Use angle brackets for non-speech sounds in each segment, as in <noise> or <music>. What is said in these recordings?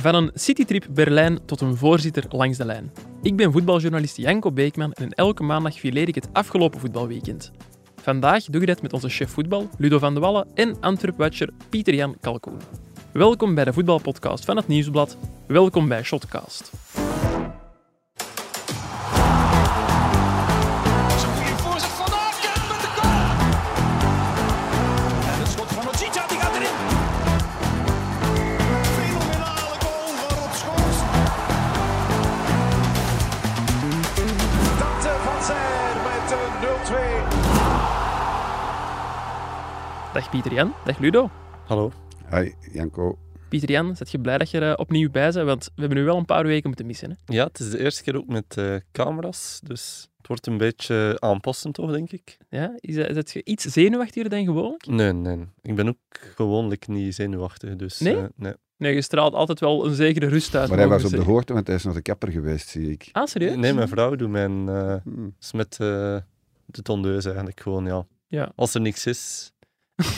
Van een citytrip Berlijn tot een voorzitter langs de lijn. Ik ben voetbaljournalist Janko Beekman en elke maandag fileer ik het afgelopen voetbalweekend. Vandaag doe ik dat met onze chef voetbal Ludo van de Wallen en Antwerp-watcher Pieter-Jan Kalkoen. Welkom bij de voetbalpodcast van het Nieuwsblad. Welkom bij Shotcast. 0-2. Dag Pieter-Jan, dag Ludo. Hallo. Hi, Janko. Pieter-Jan, zet je blij dat je er opnieuw bij bent? Want we hebben nu wel een paar weken moeten missen. Hè? Ja, het is de eerste keer ook met eh, camera's, dus het wordt een beetje aanpassend toch, denk ik? Ja? Is, dat- is het iets zenuwachtiger dan gewoonlijk? Nee, nee. Ik ben ook gewoonlijk niet zenuwachtig, dus... Nee? eh, nee. Nee, je straalt altijd wel een zekere rust uit. Maar hij was op de hoogte, want hij is naar de kapper geweest, zie ik. Ah, serieus? Nee, mijn vrouw doet mijn... eh Hm. is met eh, de tondeus eigenlijk gewoon, ja. Ja. Als er niks is,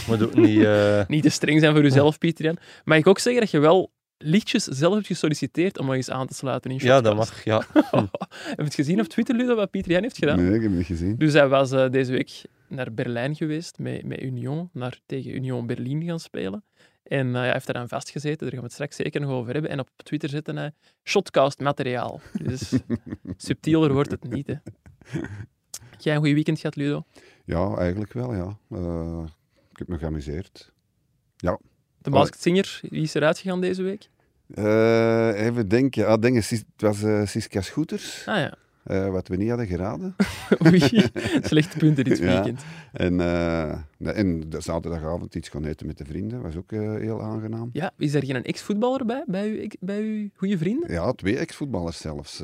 moet ook niet... eh, <laughs> Niet te streng zijn voor jezelf, Pieter-Jan. Mag ik ook zeggen dat je wel liedjes zelf hebt gesolliciteerd om nog eens aan te sluiten in ja, dat Shotcast? mag, ja. <laughs> Heb je het gezien op Twitter, Ludo, wat Pieter-Jan heeft gedaan? Nee, ik heb hem niet gezien. Dus hij was eh, deze week naar Berlijn geweest met, met Union, naar, tegen Union Berlin gaan spelen. En eh, hij heeft daar dan vastgezeten, daar gaan we het straks zeker nog over hebben. En op Twitter zette hij shotcast materiaal. Dus <laughs> subtieler wordt het niet, hè. Heb jij een goede weekend gehad, Ludo? Ja, eigenlijk wel, ja. Eh, heb me geamuseerd. De Masked Singer, wie is eruit gegaan deze week? Eh, even denken. Ah, denk, het was eh Siska Scooters, Ah ja, eh, wat we niet hadden geraden. <laughs> oei, slechte punten dit <laughs> Ja. weekend. En, nee, en zaterdagavond iets gaan eten met de vrienden, was ook heel aangenaam. Ja, is er geen ex-voetballer bij, bij uw, bij uw goede vrienden? Ja, twee ex-voetballers zelfs.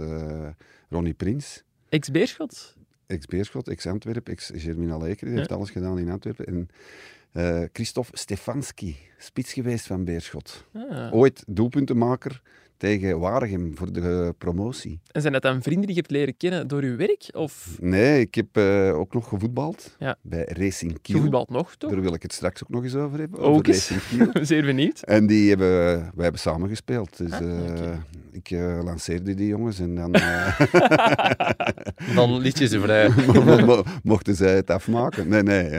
Ronnie Prins, Ex-Beerschot? ex-Beerschot, ex-Antwerp, ex-Germinal die heeft alles gedaan in Antwerpen. En eh Christophe Stefanski, spits geweest van Beerschot. Ah. Ooit doelpuntenmaker tegen Waregem voor de promotie. En zijn dat dan vrienden die je hebt leren kennen door uw werk? Of Nee, ik heb eh, ook nog gevoetbald Ja. bij Racing je Kiel. voetbalt nog, toch? Daar wil ik het straks ook nog eens over hebben. Ook over eens. Racing Kiel. <laughs> Zeer benieuwd. En die hebben, wij hebben samen gespeeld. Dus Ah, eh, ik eh, lanceerde die jongens en dan <laughs> Dan liet je ze vrij. <laughs> mo- mo- mochten zij het afmaken. Nee, nee.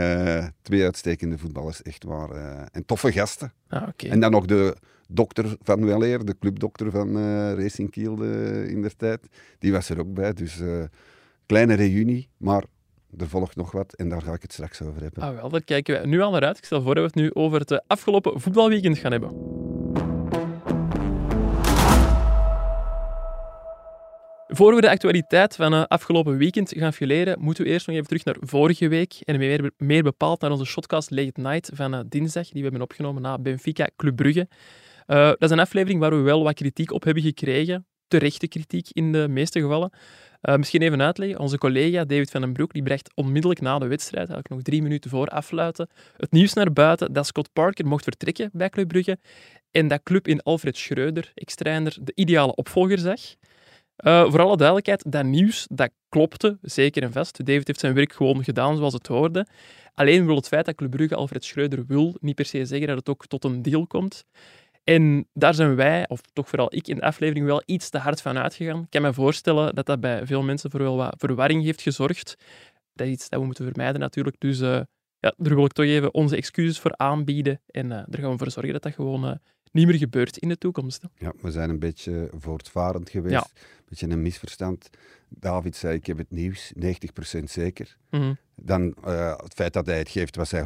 twee uitstekende voetballers, echt waar. en toffe gasten. Ah, oké. En dan nog de dokter van Weleer, de clubdokter van eh, Racing Kiel eh, in der tijd. Die was er ook bij. Dus eh, kleine reunie, maar er volgt nog wat en daar ga ik het straks over hebben. Ah, wel, daar kijken wij nu al naar uit. Ik stel voor dat we het nu over het afgelopen voetbalweekend gaan hebben. Voor we de actualiteit van het afgelopen weekend gaan fileren, moeten we eerst nog even terug naar vorige week. En meer, meer bepaald naar onze shotcast Late Night van dinsdag, die we hebben opgenomen na Benfica Club Brugge. Eh, dat is een aflevering waar we wel wat kritiek op hebben gekregen. Terechte kritiek in de meeste gevallen. Eh, misschien even uitleggen. Onze collega David van den Broek die bracht onmiddellijk na de wedstrijd, eigenlijk nog drie minuten voor afluiten, het nieuws naar buiten dat Scott Parker mocht vertrekken bij Club Brugge en dat club in Alfred Schreuder, ex-trainer, de ideale opvolger zag. Eh, voor alle duidelijkheid, dat nieuws dat klopte, zeker en vast. David heeft zijn werk gewoon gedaan zoals het hoorde. Alleen wil het feit dat Club Brugge Alfred Schreuder wil niet per se zeggen dat het ook tot een deal komt. En daar zijn wij, of toch vooral ik in de aflevering, wel iets te hard van uitgegaan. Ik kan me voorstellen dat dat bij veel mensen voor wel wat verwarring heeft gezorgd. Dat is iets dat we moeten vermijden natuurlijk. Dus eh, ja, daar wil ik toch even onze excuses voor aanbieden. En eh daar gaan we voor zorgen dat dat gewoon eh, niet meer gebeurt in de toekomst. hè. Ja, we zijn een beetje voortvarend geweest. Ja. Een beetje een misverstand. David zei, ik heb het nieuws, 90% zeker. Mhm. Dan eh, het feit dat hij het geeft, was hij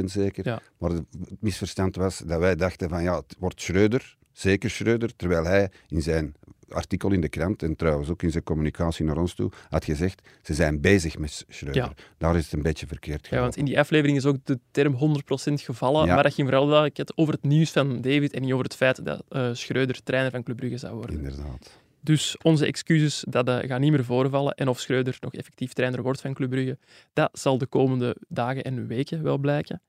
100% zeker. Ja. Maar het misverstand was dat wij dachten van ja, het wordt Schreuder, zeker Schreuder, terwijl hij in zijn artikel in de krant en trouwens ook in zijn communicatie naar ons toe had gezegd, ze zijn bezig met Schreuder. Ja. Daar is het een beetje verkeerd Ja, gegaan. want in die aflevering is ook de term 100% gevallen. Ja. Maar dat ging vooral over het nieuws van David en niet over het feit dat eh Schreuder trainer van Club Brugge zou worden. Inderdaad. Dus onze excuses, dat eh, gaat niet meer voorvallen. En of Schreuder nog effectief trainer wordt van Club Brugge, dat zal de komende dagen en weken wel blijken.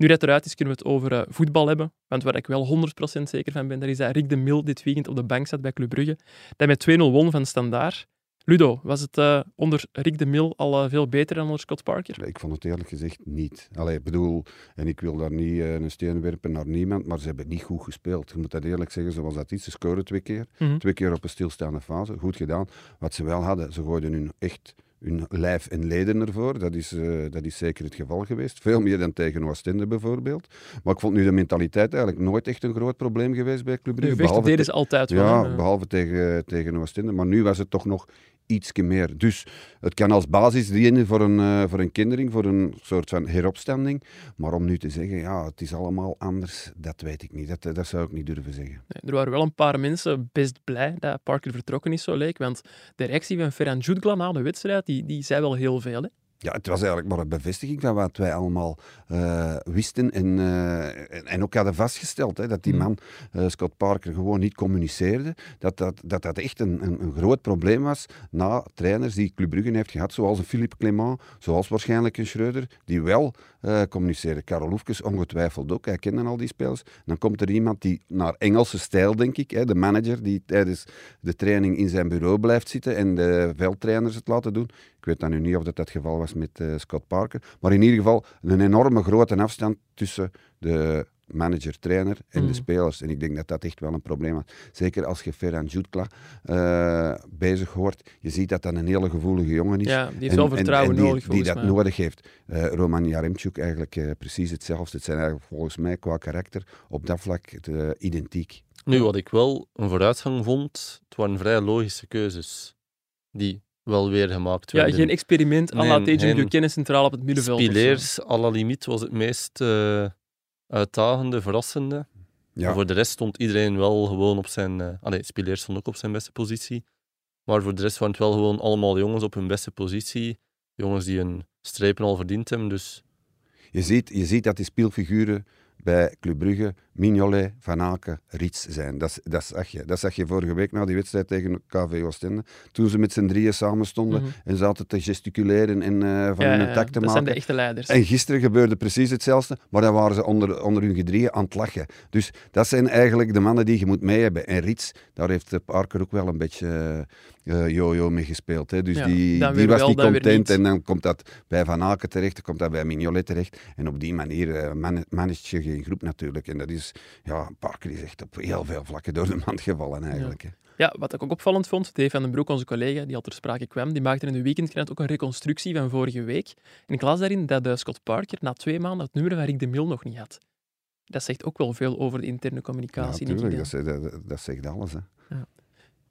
Nu dat eruit is, kunnen we het over eh, voetbal hebben. Want waar ik wel 100% zeker van ben, dat is dat Rick de Mil dit weekend op de bank zat bij Club Brugge. Dat met 2-0 won van Standaard. Ludo, was het eh, onder Rick de Mil al eh, veel beter dan onder Scott Parker? Ik vond het eerlijk gezegd niet. Allee, ik bedoel, en ik wil daar niet een steen werpen naar niemand, maar ze hebben niet goed gespeeld. Je moet dat eerlijk zeggen, zoals dat iets. Ze scoren twee keer. Mhm. Twee keer op een stilstaande fase. Goed gedaan. Wat ze wel hadden, ze gooiden hun echt hun lijf en leden ervoor. Dat is, eh, dat is zeker het geval geweest. Veel meer dan tegen Oostende bijvoorbeeld. Maar ik vond nu de mentaliteit eigenlijk nooit echt een groot probleem geweest bij Club Brugge. vechten behalve deden ze altijd wel. ja, behalve tegen, tegen Oostende. Maar nu was het toch nog ietsje meer. Dus het kan als basis dienen voor een, eh, voor een kindering, voor een soort van heropstanding. Maar om nu te zeggen, ja, het is allemaal anders, dat weet ik niet. Dat, dat zou ik niet durven zeggen. Er waren wel een paar mensen best blij dat Parker vertrokken is, zo leek. Want de reactie van Ferran Jutgla na de wedstrijd, die, die zei wel heel veel. Ja, het was eigenlijk maar een bevestiging van wat wij allemaal eh, wisten en, eh, en, en ook hadden vastgesteld. Hè, dat die Mm. man, eh, Scott Parker, gewoon niet communiceerde. Dat dat, dat, dat echt een, een, een groot probleem was na trainers die Club Brugge heeft gehad, zoals een Philippe Clement, zoals waarschijnlijk een Schreuder, die wel eh communiceerden. Karel ongetwijfeld ook, hij kende al die spelers. Dan komt er iemand die naar Engelse stijl, denk ik, hè, de manager die tijdens de training in zijn bureau blijft zitten en de veldtrainers het laten doen. Ik weet dan nu niet of dat het geval was met eh, Scott Parker. Maar in ieder geval een enorme grote afstand tussen de manager-trainer en de Mhm. spelers. En ik denk dat dat echt wel een probleem is. Zeker als je Ferran Jutkla eh, bezig hoort. Je ziet dat dat een hele gevoelige jongen is. Ja, die heeft En- wel en- vertrouwen en die, nodig, Die dat mij. nodig heeft. Eh, Roman Jaremchuk eigenlijk eh, precies hetzelfde. Het zijn eigenlijk volgens mij qua karakter op dat vlak identiek. Nu, wat ik wel een vooruitgang vond, het waren vrij logische keuzes die wel weer gemaakt Ja, werden. geen experiment à la Nee, Tejan Buchanan centraal op het middenveld. Spileers, à la limiet, was het meest eh, uitdagende, verrassende. Ja. Voor de rest stond iedereen wel gewoon op zijn... eh allee, Spileers stond ook op zijn beste positie. Maar voor de rest waren het wel gewoon allemaal jongens op hun beste positie. Jongens die hun strepen al verdiend hebben, dus... Je ziet, je ziet dat die speelfiguren bij Club Brugge Mignolet, Van Aken, Rits zijn. Dat, dat, zag je. dat zag je vorige week na die wedstrijd tegen KV Oostende. Toen ze met z'n drieën samen stonden Mhm. en zaten te gesticuleren en eh, van Ja, hun tak te dat maken. zijn de echte leiders. En gisteren gebeurde precies hetzelfde, maar dan waren ze onder, onder hun gedrieën aan het lachen. Dus dat zijn eigenlijk de mannen die je moet mee hebben. En Rits, daar heeft Parker ook wel een beetje eh, yo-yo mee gespeeld. Hè. Dus Ja, die, die was wel, niet content niet. en dan komt dat bij Van Aken terecht, dan komt dat bij Mignolet terecht. En op die manier man- manage je geen groep natuurlijk. En dat is, ja, Parker is echt op heel veel vlakken door de mand gevallen eigenlijk. hè. Ja, wat ik ook opvallend vond, Dave van den Broek, onze collega die al ter sprake kwam, die maakte in de weekendkrant ook een reconstructie van vorige week. En ik las daarin dat eh, Scott Parker na twee maanden het nummer van Rick de Mil nog niet had. Dat zegt ook wel veel over de interne Ja, communicatie. ik natuurlijk, dat, dat, dat zegt alles. Hè.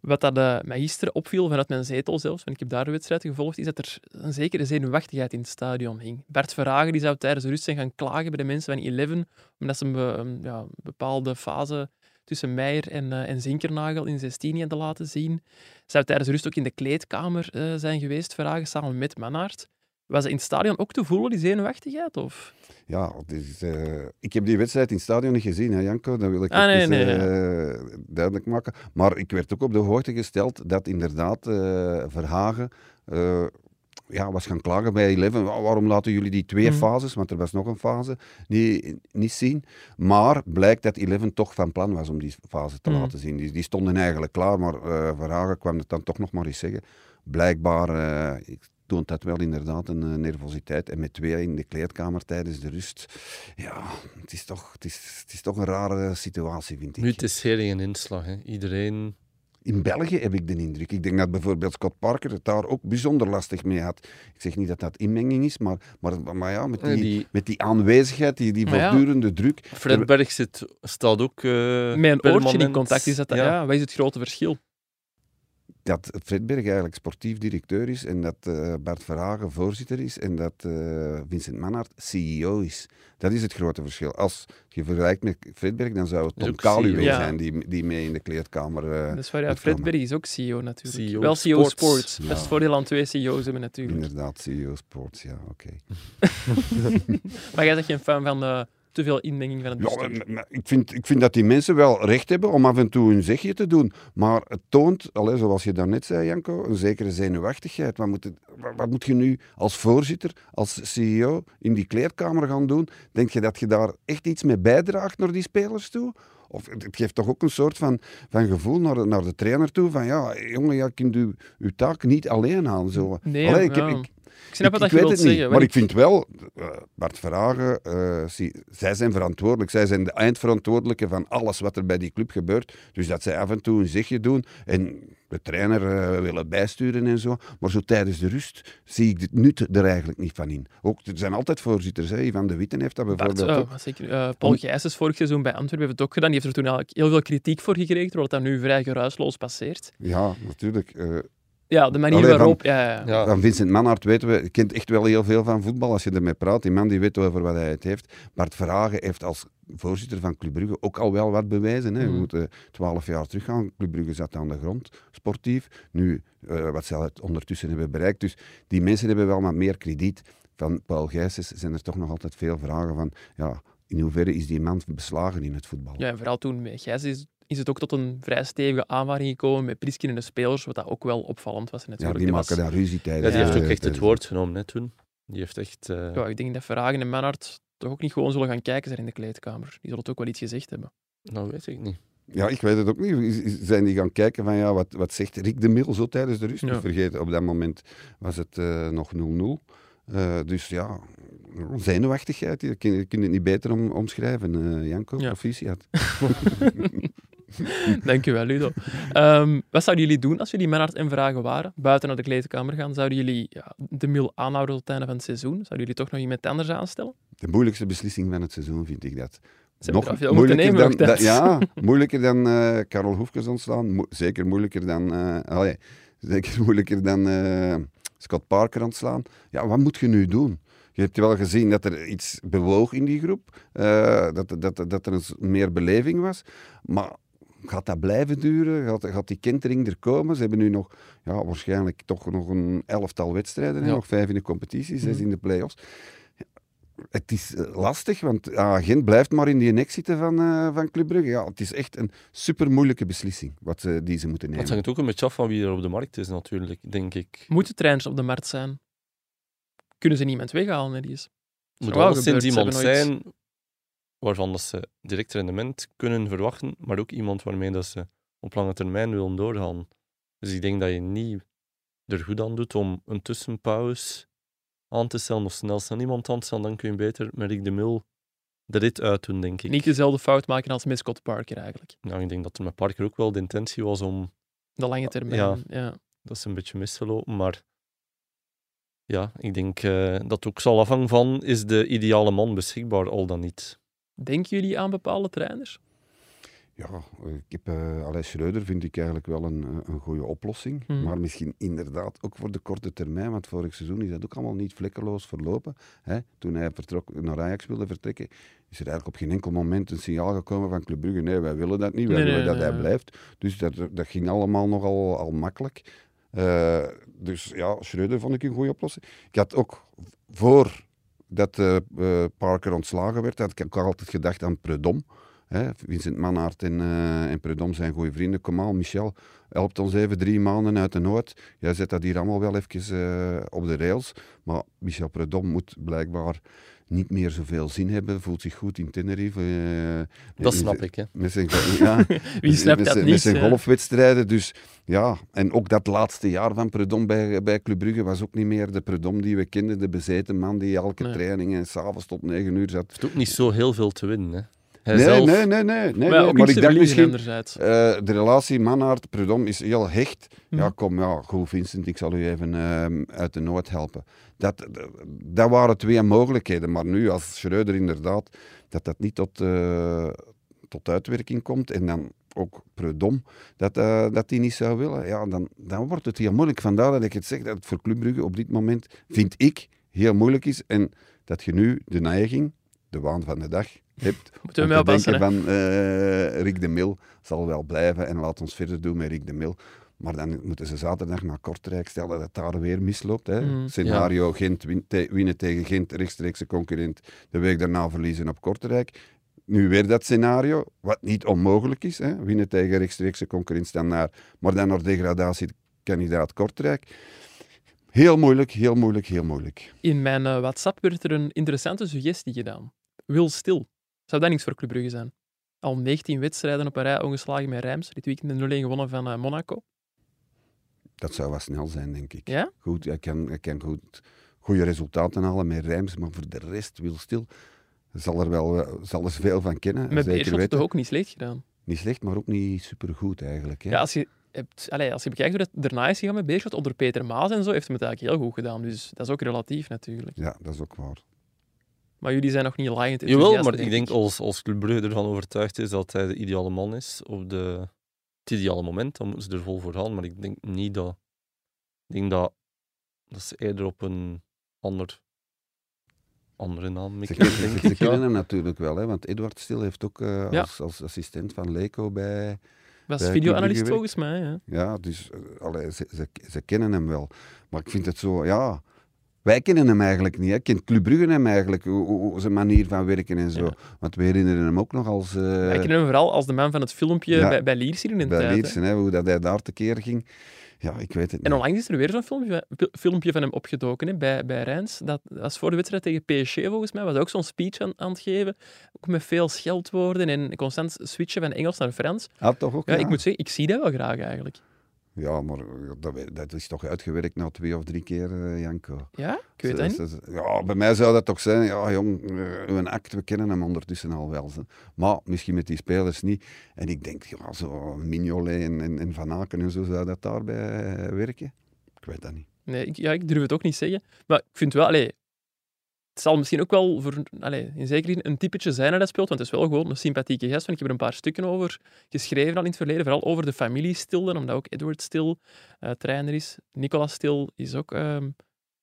Wat dat, eh, mij gisteren opviel vanuit mijn zetel zelfs, want ik heb daar de wedstrijd gevolgd, is dat er een zekere zenuwachtigheid in het stadion hing. Bert Verhagen die zou tijdens de rust zijn gaan klagen bij de mensen van Eleven, omdat ze een, ja, bepaalde fase tussen Meijer en, eh, en Zinkernagel in 16 hadden laten zien. Zou tijdens de rust ook in de kleedkamer eh, zijn geweest, Verhagen, samen met Mannaert. Was in het stadion ook te voelen, die zenuwachtigheid? Of? Ja, eh, ik heb die wedstrijd in het stadion niet gezien, hè, Janko. Dat wil ik Ah, nee, even, nee, eh, duidelijk maken. Maar ik werd ook op de hoogte gesteld dat inderdaad eh, Verhagen ja, was gaan klagen bij Eleven. Wa- Waarom laten jullie die twee Mhm. fases, want er was nog een fase, niet, niet zien? Maar blijkt dat Eleven toch van plan was om die fase te Mhm. laten zien. Die, die stonden eigenlijk klaar, maar Verhagen kwam het dan toch nog maar eens zeggen. Blijkbaar ik- toont dat wel inderdaad een eh, nervositeit. En met twee in de kleedkamer tijdens de rust. Ja, het is toch, het is, het is toch een rare situatie, vind ik. Nu, het is geen inslag. Hè. Iedereen... In België heb ik de indruk. Ik denk dat bijvoorbeeld Scott Parker het daar ook bijzonder lastig mee had. Ik zeg niet dat dat inmenging is, maar, maar, maar ja, met die, die met die aanwezigheid, die, die Maar ja. voortdurende druk. Fred Berg zit, staat ook Met een oortje in contact is dat, ja. Ja. wat is het grote verschil? Dat Fredberg eigenlijk sportief directeur is en dat eh, Bart Verhagen voorzitter is en dat eh, Vincent Manhart CEO is. Dat is het grote verschil. Als je vergelijkt met Fredberg, dan zou het Tom ook Kaluwe. Ja. zijn die, die mee in de kleedkamer... Dat is waar, ja, dat Fred kan. Berg is ook CEO natuurlijk. CEO Wel CEO Sports. Sports. Ja. Dat is het voordeel aan twee CEO's hebben natuurlijk. inderdaad, CEO Sports, ja, oké. <laughs> Maar jij bent geen fan van eh, te veel inmenging van het Ja, bestuur. maar- maar ik, vind, ik vind dat die mensen wel recht hebben om af en toe hun zegje te doen. Maar het toont, zoals je daarnet zei, Janko, een zekere zenuwachtigheid. Wat moet, het- wat, moet je nu als voorzitter, als CEO in die kleedkamer gaan doen? Denk je dat je daar echt iets mee bijdraagt naar die spelers toe? Of het geeft toch ook een soort van, van gevoel naar de, naar de trainer toe van ja, jongen, je kunt uw, uw taak niet alleen aan. Zo. Nee, Allee, ik, heb- ja. ik, Ik snap wat ik, dat je weet wilt het niet, zeggen. maar ik vind wel, eh, Bart Verhagen, eh, zie- zij zijn verantwoordelijk. Zij zijn de eindverantwoordelijke van alles wat er bij die club gebeurt. Dus dat zij af en toe een zegje doen en de trainer eh, willen bijsturen en zo. Maar zo tijdens de rust zie ik het nut er eigenlijk niet van in. Ook, er zijn altijd voorzitters. Hè. Van de Witten heeft dat Bart, bijvoorbeeld eh, ook. wat zeker, Paul Om- Gijsens vorig seizoen bij Antwerpen heeft het ook gedaan. Die heeft er toen eigenlijk heel veel kritiek voor gekregen, terwijl dan nu vrij geruisloos passeert. Ja, natuurlijk. Ja, de manier Allee, van- waarop... Ja, ja. Ja. Van Vincent Manhart weten we, kent echt wel heel veel van voetbal. Als je ermee praat, die man die weet over wat hij het heeft. Bart Verhagen heeft als voorzitter van Club Brugge ook al wel wat bewijzen. Hè. We Mm. moeten twaalf jaar teruggaan. Club Brugge zat aan de grond, sportief. Nu, eh, wat ze het ondertussen hebben bereikt. Dus die mensen hebben wel wat meer krediet. Van Paul Gijsens zijn er toch nog altijd veel vragen van... Ja, in hoeverre is die man beslagen in het voetbal? Ja, en vooral toen met Gijs is, is het ook tot een vrij stevige aanvaring gekomen met Priskin en de spelers, wat dat ook wel opvallend was. Ja, Natuurlijk. die Dat maken was- daar ruzie tijdens. Ja, die heeft ook echt het woord genomen hè, toen. Die heeft echt... eh, Ja, ik denk dat Verhagen en Manhart toch ook niet gewoon zullen gaan kijken zijn in de kleedkamer. Die zullen het ook wel iets gezegd hebben. Nou, weet ik niet. Ja, ik weet het ook niet. Zijn die gaan kijken van ja, wat, wat zegt Rick de Mil zo tijdens de rust? Ja. Niet vergeten, op dat moment was het eh, nog 0-0. Eh, dus ja, zenuwachtigheid, je kun je kunt het niet beter om, omschrijven, eh, Janko. Ja. Proficiat. <laughs> <laughs> <laughs> Dankjewel, Ludo. Ehm, wat zouden jullie doen als jullie Manhart en Verhagen waren? Buiten naar de kleedkamer gaan? Zouden jullie ja, de mil aanhouden tot het einde van het seizoen? Zouden jullie toch nog iemand anders aanstellen? De moeilijkste beslissing van het seizoen vind ik dat. Ze al veel moeten nemen dan, nog thuis. da- ja, <laughs> moeilijker dan eh Karel Hoefkes ontslaan. Mo- zeker moeilijker dan, eh, allee, zeker moeilijker dan eh, Scott Parker ontslaan. Ja, wat moet je nu doen? Je hebt wel gezien dat er iets bewoog in die groep, dat, dat, dat er een meer beleving was. Maar gaat dat blijven duren? Gaat, gaat die kentering er komen? Ze hebben nu nog ja, waarschijnlijk toch nog een elftal wedstrijden? Ja. nog vijf in de competitie, zes Mhm. in de play-offs. Het is eh, lastig, want Gent blijft maar in die nek zitten van, eh, van Club Brugge. Ja, het is echt een super moeilijke beslissing wat ze, die ze moeten Het nemen. hangt ook een beetje af van wie er op de markt is, natuurlijk, denk ik. Moeten trainers op de markt zijn? Kunnen ze niemand weghalen, die is? Er moet wel ze iemand zijn waarvan dat ze direct rendement kunnen verwachten, maar ook iemand waarmee dat ze op lange termijn willen doorgaan. Dus ik denk dat je niet er goed aan doet om een tussenpauze aan te stellen of snel snel iemand aan te stellen, dan kun je beter met Rick de Mil de rit uit doen, denk ik. Niet dezelfde fout maken als met Scott Parker eigenlijk. Nou, ik denk dat er met Parker ook wel de intentie was om De lange termijn. Ja. Ja. dat is een beetje misgelopen, maar ja, ik denk eh, dat ook zal afhangen van is de ideale man beschikbaar, al dan niet. Denken jullie aan bepaalde trainers? Ja, ik heb, eh Schreuder vind ik eigenlijk wel een, eh, een goede oplossing. Mhm. Maar misschien inderdaad ook voor de korte termijn, want vorig seizoen is dat ook allemaal niet vlekkeloos verlopen. Hè? Toen hij vertrok, naar Ajax wilde vertrekken, is er eigenlijk op geen enkel moment een signaal gekomen van Club Brugge. Nee, wij willen dat niet, wij Nee, willen nee, dat nee, hij blijft. Dus dat, dat ging allemaal nogal al makkelijk. Eh, dus ja, Schreuder vond ik een goede oplossing. Ik had ook voor dat eh, eh, Parker ontslagen werd, had ik ook altijd gedacht aan Predom. Hè, Vincent Manhart en, eh en Predom zijn goede vrienden. Kom aan, Michel, helpt ons even drie maanden uit de nood. Jij zet dat hier allemaal wel even op de rails. Maar Michel Predom moet blijkbaar niet meer zoveel zin hebben. Voelt zich goed in Tenerife. eh, Dat snap ik, hè. Met zijn, ja, <laughs> Wie snapt met dat niet? Met zijn hè? golfwedstrijden. Dus ja, en ook dat laatste jaar van Predom bij, bij Club Brugge was ook niet meer de Predom die we kenden. De bezeten man die elke Nee. training en s'avonds tot negen uur zat. heeft ook niet zo heel veel te winnen. Hè. Nee, zelf, nee, nee, nee. nee, Maar, nee. ik verliezen misschien, eh, de relatie Manhart-Predom is heel hecht. Ja, Mhm. kom, ja, goed Vincent, ik zal u even ehm, uit de nood helpen. Dat, dat, waren twee mogelijkheden. Maar nu, als Schreuder inderdaad, dat dat niet tot, eh, tot uitwerking komt en dan ook Predom, dat, eh, dat die niet zou willen, ja, dan, dan wordt het heel moeilijk. Vandaar dat ik het zeg, dat het voor Club Brugge op dit moment, vind ik, heel moeilijk is. En dat je nu de neiging, de waan van de dag, hebt <laughs> Moeten we denken hè? van eh, Rick de Mil zal wel blijven en laat ons verder doen met Rick de Mil. Maar dan moeten ze zaterdag naar Kortrijk stellen dat daar weer misloopt. Hè. Mm. Scenario Gent win- te- winnen tegen Gent, rechtstreekse concurrent. De week daarna verliezen op Kortrijk. Nu weer dat scenario, wat niet onmogelijk is. Hè. Winnen tegen rechtstreekse concurrent Standaard, maar dan naar degradatiekandidaat Kortrijk. Heel moeilijk, heel moeilijk, heel moeilijk. In mijn eh, WhatsApp werd er een interessante suggestie gedaan. Wil Stil. Zou dat niks voor Club Brugge zijn? Al 19 wedstrijden op een rij ongeslagen met Reims. Dit weekend een 0-1 gewonnen van eh, Monaco. Dat zou wel snel zijn, denk ik. Ja? Goed, hij kan, hij kan goed, goede resultaten halen met Rijms, maar voor de rest wil stil. Zal er wel eh, zal er veel van kennen. Met Beerschot weten. toch ook niet slecht gedaan. Niet slecht, maar ook niet supergoed eigenlijk. Hè? Ja, als je, hebt, allee, als je bekijkt hoe het daarna is gegaan met Beerschot, onder Peter Maas en zo, heeft hij het eigenlijk heel goed gedaan. Dus dat is ook relatief natuurlijk. Ja, dat is ook waar. Maar jullie zijn nog niet laaiend Jawel, maar ik denk als, als Club Brugge ervan overtuigd is dat hij de ideale man is op de, het ideale moment, dan moeten ze er vol voor gaan. Maar ik denk niet dat... Ik denk dat, dat ze eerder op een ander, andere naam Ze, mikken, denk ze ik. kennen Ja. hem natuurlijk wel, hè, want Edward Stil heeft ook eh, Ja. als, als assistent van Leco bij... Was videoanalist volgens mij. Ja. Ja, dus allee, ze, ze, ze kennen hem wel. Maar ik vind het zo, ja... Wij kennen hem eigenlijk niet. Hè. Kent Club Brugge hem eigenlijk, zijn manier van werken en zo. Ja. Want we herinneren hem ook nog als... eh, Wij kennen hem vooral als de man van het filmpje Ja. bij, bij Liers hier in de bij. Liersen, hè, hoe dat hij daar tekeer ging. Ja, ik weet het En niet. onlangs is er weer zo'n filmpje, filmpje van hem opgedoken hè, bij, bij Rijns. Dat was voor de wedstrijd tegen PSG volgens mij. Was ook zo'n speech aan, aan het geven. Ook met veel scheldwoorden en constant switchen van Engels naar Frans. Ah, toch ook, Ja, ja? ik moet zeggen, ik zie dat wel graag eigenlijk. Ja, maar dat, dat is toch uitgewerkt na twee of drie keer, eh, Janko. Ja, ik weet dat niet. Ja, bij mij zou dat toch zijn, ja jong, eh, een act, we kennen hem ondertussen al wel. ze. Maar misschien met die spelers niet. En ik denk, ja, zo Mignolet en, en, en Van Aken en zo, zou dat daarbij eh, werken? Ik weet dat niet. Nee, ik, ja, ik durf het ook niet zeggen. Maar ik vind wel, allee, het zal misschien ook wel voor, allee, in zekere zin een typetje zijn dat dat speelt, want het is wel gewoon een sympathieke gast. Want ik heb er een paar stukken over geschreven al in het verleden, vooral over de familie Stil, omdat ook Edward Stil eh, trainer is. Nicolas Stil is ook ehm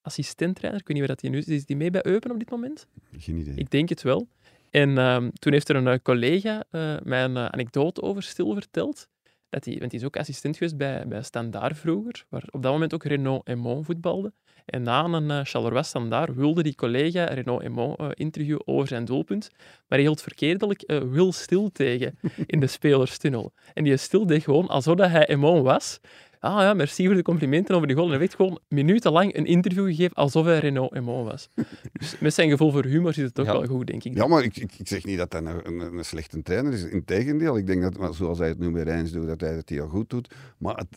assistent-trainer. Ik weet niet waar dat hij nu is. Is die mee bij Eupen op dit moment? Geen idee. Ik denk het wel. En ehm, toen heeft er een eh, collega eh, mij een anekdote over Stil verteld. Dat hij, want hij is ook assistent geweest bij, bij Standaard vroeger, waar op dat moment ook Renault Emon voetbalde. En na een uh, Charleroi Standaard wilde die collega Renault Emon uh, interview over zijn doelpunt, maar hij hield verkeerdelijk uh, Wil Stil tegen <laughs> in de spelerstunnel. En die Stil deed gewoon alsof hij Emon was. Ah ja, merci voor de complimenten over die goal. En hij heeft gewoon minutenlang een interview gegeven alsof hij Renault Emon was. Dus met zijn gevoel voor humor zit het Ja. wel goed, denk ik. Ja, maar ik, ik, ik zeg niet dat hij een, een, een slechte trainer is. Integendeel, ik denk dat, maar zoals hij het nu bij Rijns doet, dat hij het heel goed doet. Maar het,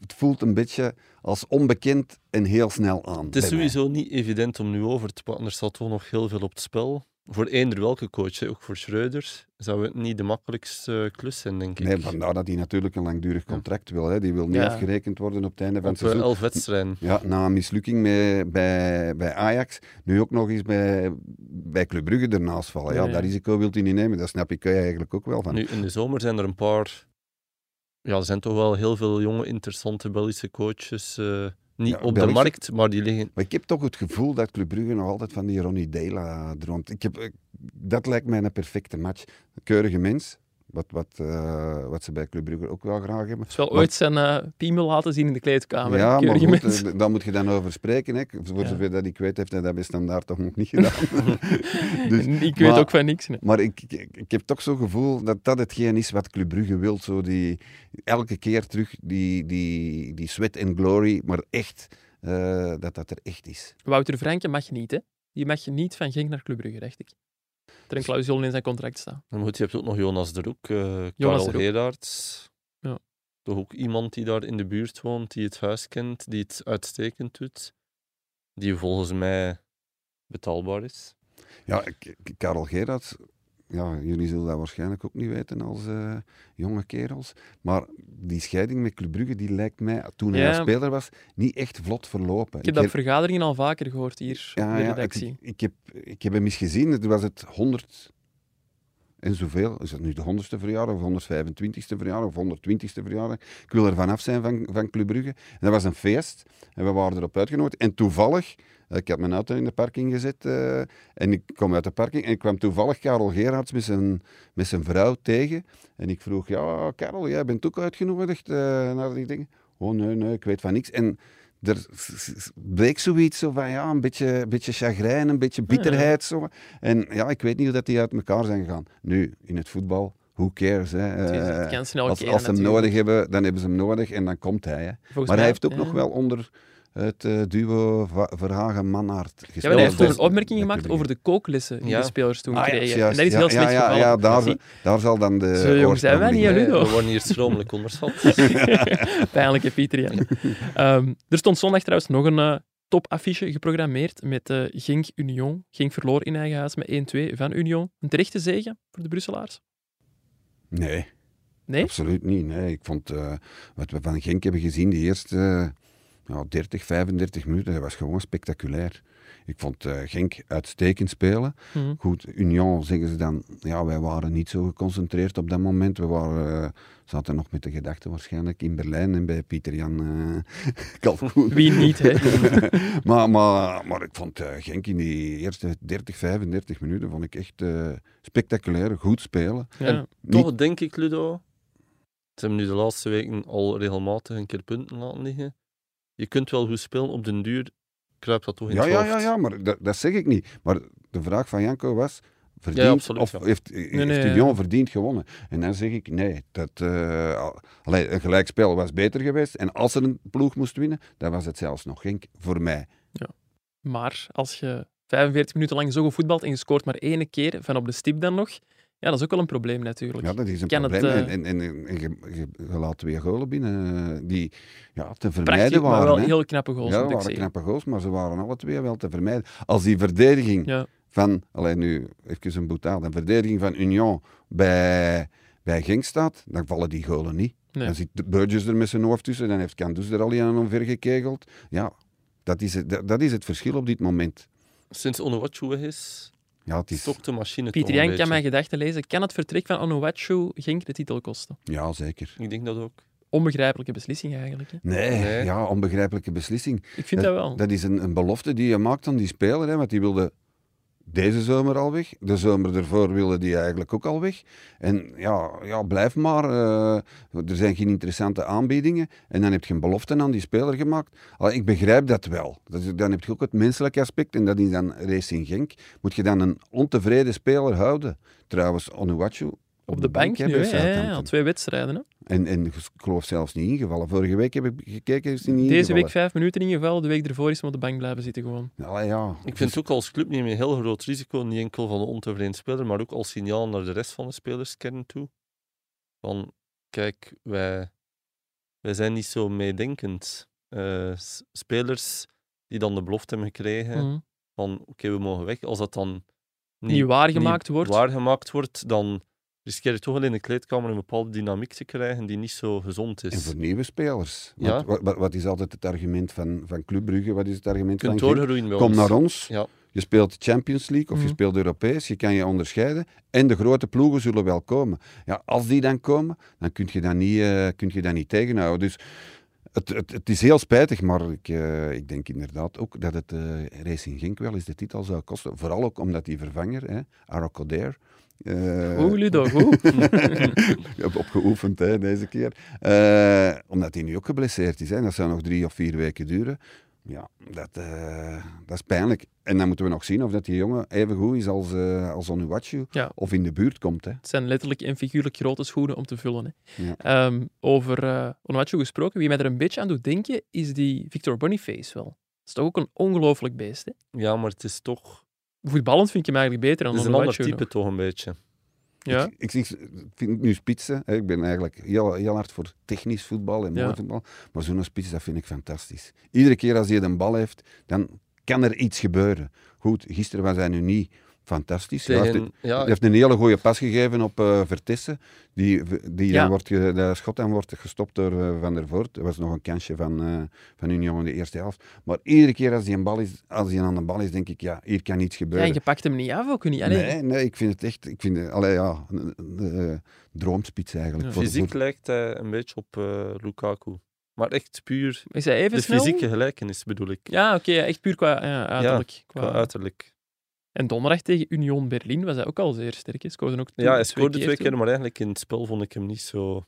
het voelt een beetje als onbekend en heel snel aan. Het is mij. sowieso niet evident om nu over te pakken. Er staat toch nog heel veel op het spel. Voor eender welke coach, ook voor Schreuders, zou het niet de makkelijkste klus zijn, denk ik. Nee, vandaar dat hij natuurlijk een langdurig contract wil. Hè. Die wil niet Ja. afgerekend worden op het einde van het eh, seizoen. elf wedstrijden. Ja, na een mislukking bij, bij Ajax, nu ook nog eens bij, bij Club Brugge ernaast vallen. Ja, dat risico wil hij niet nemen. Dat snap ik eigenlijk ook wel van. Nu, in de zomer zijn er een paar... Ja, er zijn toch wel heel veel jonge, interessante Belgische coaches. eh, niet Ja, op de markt, maar die liggen... Maar ik heb toch het gevoel dat Club Brugge nog altijd van die Ronnie Dela droomt. Ik heb, ik- dat lijkt mij een perfecte match. Keurige mens, wat, wat, eh, wat ze bij Club Brugge ook wel graag hebben. Hij wel ooit zijn eh piemel laten zien in de kleedkamer. ja, maar goed, eh, daar moet je dan over spreken. Hè. Voor Ja. zover dat ik weet, heeft hij dat bij Standaard toch nog niet gedaan. <laughs> dus, ik weet maar- ook van niks. nee. Maar ik, ik, ik heb toch zo'n gevoel dat dat hetgeen is wat Club Brugge wil. Zo die, elke keer terug die, die, die sweat and glory, maar echt, dat dat er echt is. Wouter Franke mag niet, hè? Die mag je niet van Genk naar Club Brugge, dacht ik. Er een clausule in zijn contract. Maar goed, je hebt ook nog Jonas de Roek, eh Jonas Karel. Gerards. Ja. Toch ook iemand die daar in de buurt woont, die het huis kent, die het uitstekend doet. Die volgens mij betaalbaar is. Ja, Karel Gerards, ja, jullie zullen dat waarschijnlijk ook niet weten als eh, jonge kerels. Maar die scheiding met Club Brugge, die lijkt mij, toen hij Ja. als speler was, niet echt vlot verlopen. Ik heb dat her- vergaderingen al vaker gehoord hier ja, op de ja, redactie. ik, ik, heb, ik heb hem eens gezien, het was het 100 en zoveel. Is dat nu de 100ste verjaardag of 125ste verjaardag of 120ste verjaardag? Ik wil er vanaf zijn van, van dat was een feest en we waren erop uitgenodigd. En toevallig, eh, ik had mijn auto in de parking gezet eh, en ik kwam uit de parking en ik kwam toevallig Karel Gerards met zijn, met zijn vrouw tegen. En ik vroeg, ja Karel, jij bent ook uitgenodigd eh, naar die dingen? oh nee, nee, ik weet van niks. En er bleek zoiets zo van, ja, een beetje, een beetje chagrijn, een beetje bitterheid. Zo. En ja, ik weet niet hoe dat die uit elkaar zijn gegaan. Nu, in het voetbal, who cares? Hè? Het Eh, kan snel als, ze hem natuurlijk. nodig hebben, dan hebben ze hem nodig en dan komt hij. Hè. Maar mij- hij heeft ook ja. nog wel onder het eh, duo Verhagen-Mannaert Ja, gespeeld. maar hij heeft toen Dus een opmerking dat gemaakt over de kooklessen die Ja. de spelers toen Ah, ja, kregen. juist. en dat is Ja, heel ja, slecht ja, gevallen. ja, daar, daar zal dan de Zo jong zijn wij niet. Ludo? We worden hier schromelijk onderschat. <laughs> <laughs> Pijnlijke Pieter. <laughs> Ehm, er stond zondag trouwens nog een eh, topaffiche geprogrammeerd met eh Genk Union. Genk verloor in eigen huis met 1-2 van Union. Een terechte zege voor de Brusselaars? Nee, Nee? absoluut niet. Nee. Ik vond eh, wat we van Genk hebben gezien, die eerste ja, 30, 35 minuten, dat was gewoon spectaculair. Ik vond eh, Genk uitstekend spelen. Mhm. Goed, Union zeggen ze dan, ja, wij waren niet zo geconcentreerd op dat moment. We waren, eh, zaten nog met de gedachte waarschijnlijk in Berlijn en bij Pieter Jan eh <laughs> Kalkoen. Wie niet, hè? <laughs> maar, maar, maar ik vond eh, Genk in die eerste 30, 35 minuten vond ik echt eh, spectaculair, goed spelen. Ja. En Niet- Toch denk ik, Ludo, ze hebben nu de laatste weken al regelmatig een keer punten laten liggen. Je kunt wel goed spelen, op den duur kruipt dat toch in Ja, het ja, hoofd. ja, ja, maar dat, dat zeg ik niet. Maar de vraag van Janko was, verdient, Ja, absoluut, of ja. heeft, heeft nee, Union ja. verdiend gewonnen? En dan zeg ik, nee, dat, eh, allee, een gelijkspel was beter geweest. En als er een ploeg moest winnen, dan was het zelfs nog Genk, voor mij. Maar als je 45 minuten lang zo goed voetbalt en je scoort maar één keer van op de stip dan nog, ja, dat is ook wel een probleem natuurlijk. Ja, dat is een Kan het, probleem. eh, En, en, en, en je, je, je laat twee golen binnen eh, die ja, te vermijden Prachtig, maar waren. wel hè. heel knappe goals, ja, moet dat ik waren zeggen. knappe goals, maar ze waren alle twee wel te vermijden. Als die verdediging Ja. van, alleen nu even een boetaal, de verdediging van Union bij, bij Genk staat, dan vallen die golen niet. Nee. Dan zit de Burgess er met zijn hoofd tussen, dan heeft Kandus er al een omver gekegeld. Ja, dat is, het, dat, dat is het verschil op dit moment. Sinds Onuachu weg is, Ja, het is, de machine Pieter Jan kan mijn gedachten lezen. Kan het vertrek van Onuachu Genk de titel kosten? ja zeker. Ik denk dat ook. Onbegrijpelijke beslissing eigenlijk. Hè? Nee, Nee. ja, onbegrijpelijke beslissing. Ik vind dat, wel. Dat is een, een belofte die je maakt aan die speler, hè, want die wilde deze zomer al weg. De zomer ervoor wilde die eigenlijk ook al weg. En ja, ja blijf maar. eh, er zijn geen interessante aanbiedingen. En dan heb je een belofte aan die speler gemaakt. Allee, ik begrijp dat wel. Dat dan heb je ook het menselijke aspect. En dat is dan Racing Genk. Moet je dan een ontevreden speler houden? Trouwens, Onuachu op de bank, nu, hè? Al twee wedstrijden. Hè? En, en ik geloof zelfs niet ingevallen. Vorige week heb ik gekeken, is hij niet Deze ingevallen. week vijf minuten ingevallen, de week ervoor is hem op de bank blijven zitten gewoon. Allee, ja. Ik vind het ook als club niet een heel groot risico, niet enkel van de ontevreden speler, maar ook als signaal naar de rest van de spelerskern toe. Van, kijk, wij, wij zijn niet zo meedenkend. Eh, spelers die dan de belofte hebben gekregen Mhm. van, oké, we mogen weg. Als dat dan Niet waargemaakt wordt. waargemaakt wordt, dan riskeer je toch wel in de kleedkamer een bepaalde dynamiek te krijgen die niet zo gezond En is. voor nieuwe spelers. Ja. Wat, wat, wat is altijd het argument van, van Club Brugge? Wat is het argument van Genk? Kom naar ons. Ja. Je speelt Champions League of Mhm. je speelt Europees. Je kan je onderscheiden. En de grote ploegen zullen wel komen. Ja, als die dan komen, dan kun je dat niet, kun je dat niet tegenhouden. Dus het, het, het is heel spijtig, maar ik, eh, ik denk inderdaad ook dat het eh, Racing Genk wel eens de titel zou kosten. Vooral ook omdat die vervanger, hè. Eh, Oeh, Ludo, goed. <laughs> Ik heb opgeoefend hè, deze keer. Eh, omdat hij nu ook geblesseerd is. Hè. Dat zou nog drie of vier weken duren. Ja, dat, eh, dat is pijnlijk. En dan moeten we nog zien of dat die jongen even goed is als, eh als Onuachu. Ja. Of in de buurt komt. Hè. Het zijn letterlijk en figuurlijk grote schoenen om te vullen. Hè. Ja. Ehm, over uh, Onuachu gesproken, wie mij er een beetje aan doet denken, is die Victor Boniface wel. Dat is toch ook een ongelooflijk beest. Hè? ja, maar het is toch... Voetballend vind ik hem eigenlijk beter dan Het is een ander type nog. toch een beetje. Ja, Ik, ik, ik vind nu spitsen. Hè. Ik ben eigenlijk heel, heel hard voor technisch voetbal en Ja. mooi voetbal. Maar zo'n spits, dat vind ik fantastisch. Iedere keer als hij de bal heeft, dan kan er iets gebeuren. Goed, gisteren was hij nu niet fantastisch. Hij heeft- Tegen, ja, Hij heeft een hele goede pas gegeven op eh Vertessen. Die, die Ja. dan wordt ge- de schot dan wordt gestopt door eh, Van der Voort. Er was nog een kansje van, eh van Union in de eerste helft. Maar iedere keer als hij, een bal is, als hij aan de bal is, denk ik, ja, hier kan iets ja, gebeuren. en je pakt hem niet af ook niet. Allee, nee, nee, ik vind het echt... Ik vind, het- allee, ja, een, een, eh, droomspits eigenlijk. Ja. Fysiek voor- lijkt hij een beetje op eh, Lukaku. Maar echt puur Is hij even de snel? fysieke gelijkenis bedoel ik. Ja, oké, ja, echt puur qua ja, uiterlijk. Qua qua... uiterlijk. En donderdag tegen Union Berlin was hij ook al zeer sterk. Hij scoorde ook Ja, hij scoorde twee keer, maar eigenlijk in het spel vond ik hem niet zo...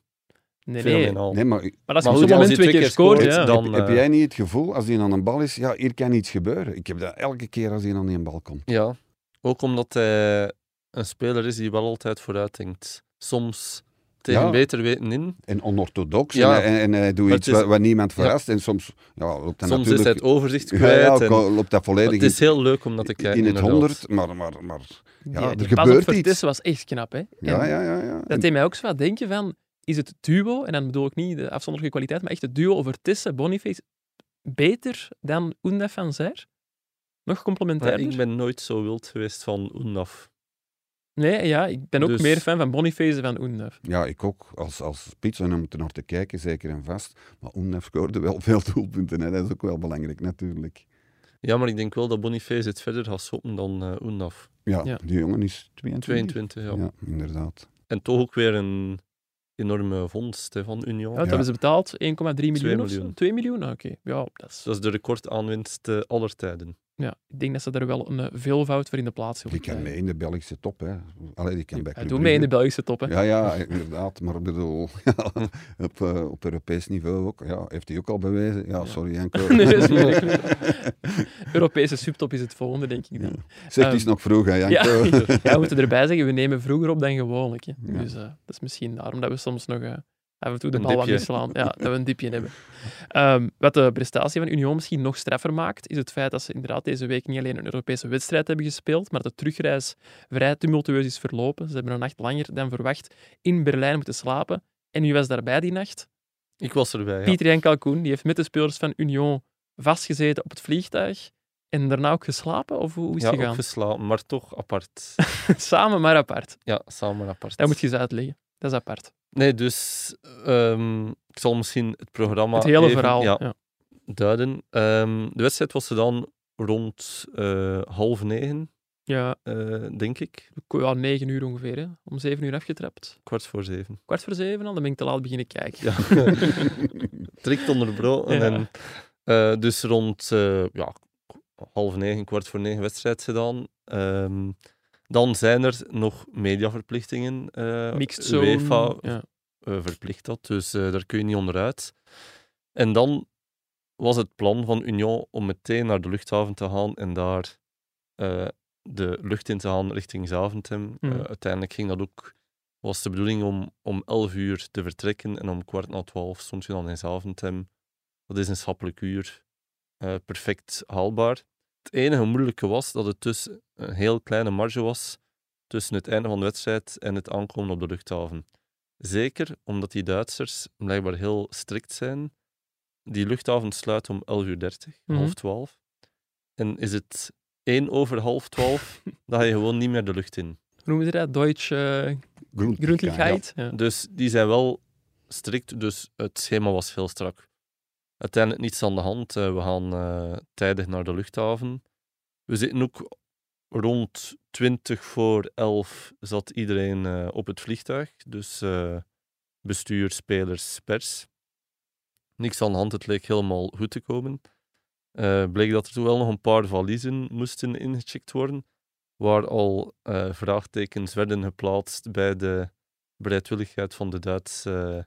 Nee, nee. fenomenaal. Nee, maar Maar als je op zo'n moment hij twee keer scoort, scoort, ja. dan- heb, heb eh, jij niet het gevoel, als hij aan een bal is, ja, hier kan iets gebeuren. Ik heb dat elke keer als hij aan die bal komt. Ja, ook omdat hij een speler is die wel altijd vooruit denkt. Soms tegen Ja. beter weten in. En onorthodox. Ja. En, hij- en, doet Maar iets het is- wat, wat niemand verrast. En soms ja, loopt hij Soms is natuurlijk... het overzicht <laughs> kwijt. ja, en- loopt dat volledig het is heel leuk om dat te kijken. in het inderdaad. honderd. Maar, maar, maar ja, die, er gebeurt iets. Was echt knap, hè. Ja, En ja, ja. ja. Dat deed mij ook zo wat denken van, is het duo, en dan bedoel ik niet de afzonderlijke kwaliteit, maar echt het duo over Tissen, Boniface, beter dan Undef van Zer? Nog Maar complementairder? ik ben nooit zo wild geweest van Undaf. Nee, ja, ik ben ook Dus- meer fan van Boniface dan van. Ja, ik ook. Als, als spits, en om er naar te kijken, zeker en vast. Maar Oenef scoorde wel veel doelpunten. Hè. Dat is ook wel belangrijk, natuurlijk. Ja, maar ik denk wel dat Boniface het verder gaat schoppen dan eh Undaf. Ja, Ja. die jongen is 22. 22, ja. Ja, inderdaad. En toch ook weer een enorme vondst hè, van Union. Ja, wat Ja. hebben ze betaald? 1,3 miljoen of zo? miljoen. 2 miljoen? Ah, Oké, ja, dat is... Dat is de recordaanwinst eh, aller tijden. Ja, ik denk dat ze er wel een eh, veelvoud voor in de plaats Die zullen kan mee in de Belgische top. Hè. Allee, die kan bij Hij Club doet mee in de. Belgische top, hè. Ja, ja, inderdaad. Maar ik bedoel, <laughs> op, eh, op Europees niveau ook. Ja, heeft hij ook al bewezen. Ja, sorry Janko. <laughs> Nee, dat is niet <laughs> erg. Europese subtop is het volgende, denk ik dan. Zeg, het is nog vroeg, hè, Ja, Janko. ja, we moeten erbij zeggen, we nemen vroeger op dan gewoonlijk. Hè. Ja. Dus eh, dat is misschien daarom dat we soms nog eh, af en toe de Een bal wat misslaan. Ja, dat we een dipje hebben. Ehm, wat de prestatie van Union misschien nog straffer maakt, is het feit dat ze inderdaad deze week niet alleen een Europese wedstrijd hebben gespeeld, maar dat de terugreis vrij tumultueus is verlopen. Ze hebben een nacht langer dan verwacht in Berlijn moeten slapen. En wie was daarbij die nacht? Ik was erbij, ja. Pieter Jan Kalkoen, die heeft met de spelers van Union vastgezeten op het vliegtuig. En daarna ook geslapen? Of hoe is ja, het gegaan? ook geslapen, maar toch apart. <laughs> Samen, maar apart. ja, samen apart. Dat moet je eens uitleggen. Dat is apart. Nee, dus ehm, ik zal misschien het programma Het hele even, verhaal. ja, Ja. duiden. Ehm, de wedstrijd was dan rond eh, half negen, Ja, eh, denk ik. ja, negen uur ongeveer. Hè. Om zeven uur afgetrapt. Kwart voor zeven. Kwart voor zeven al, dan ben ik te laat beginnen kijken. Ja. <laughs> Strikt onderbroken. Ja. En, eh, dus rond ja, half negen, kwart voor negen wedstrijd gedaan. Ehm, dan zijn er nog mediaverplichtingen. eh Mixed zone. UEFA Ja. eh, verplicht dat, dus eh, daar kun je niet onderuit. En dan was het plan van Union om meteen naar de luchthaven te gaan en daar de lucht in te gaan richting Zaventem. Eh, uiteindelijk ging dat ook, was de bedoeling om om 11 uur te vertrekken en om kwart na 12 stond je dan in Zaventem. Dat is een schappelijk uur. Perfect haalbaar. Het enige moeilijke was dat het dus een heel kleine marge was tussen het einde van de wedstrijd en het aankomen op de luchthaven. Zeker omdat die Duitsers blijkbaar heel strikt zijn. Die luchthaven sluit om 11.30 uur, 30, Mhm. half 12. En is het 1 over half 12, <laughs> dan ga je gewoon niet meer de lucht in. Hoe noemen ze dat? Deutsche Grundlichkeit? Ja. Dus die zijn wel strikt, dus het schema was heel strak. Uiteindelijk niets aan de hand. eh, we gaan eh, tijdig naar de luchthaven. We zitten ook rond 20 voor 11 zat iedereen eh, op het vliegtuig. Dus eh, bestuur, spelers, pers. Niks aan de hand, het leek helemaal goed te komen. Eh bleek dat er toch wel nog een paar valiezen moesten ingecheckt worden, waar al vraagtekens werden geplaatst bij de bereidwilligheid van de Duitse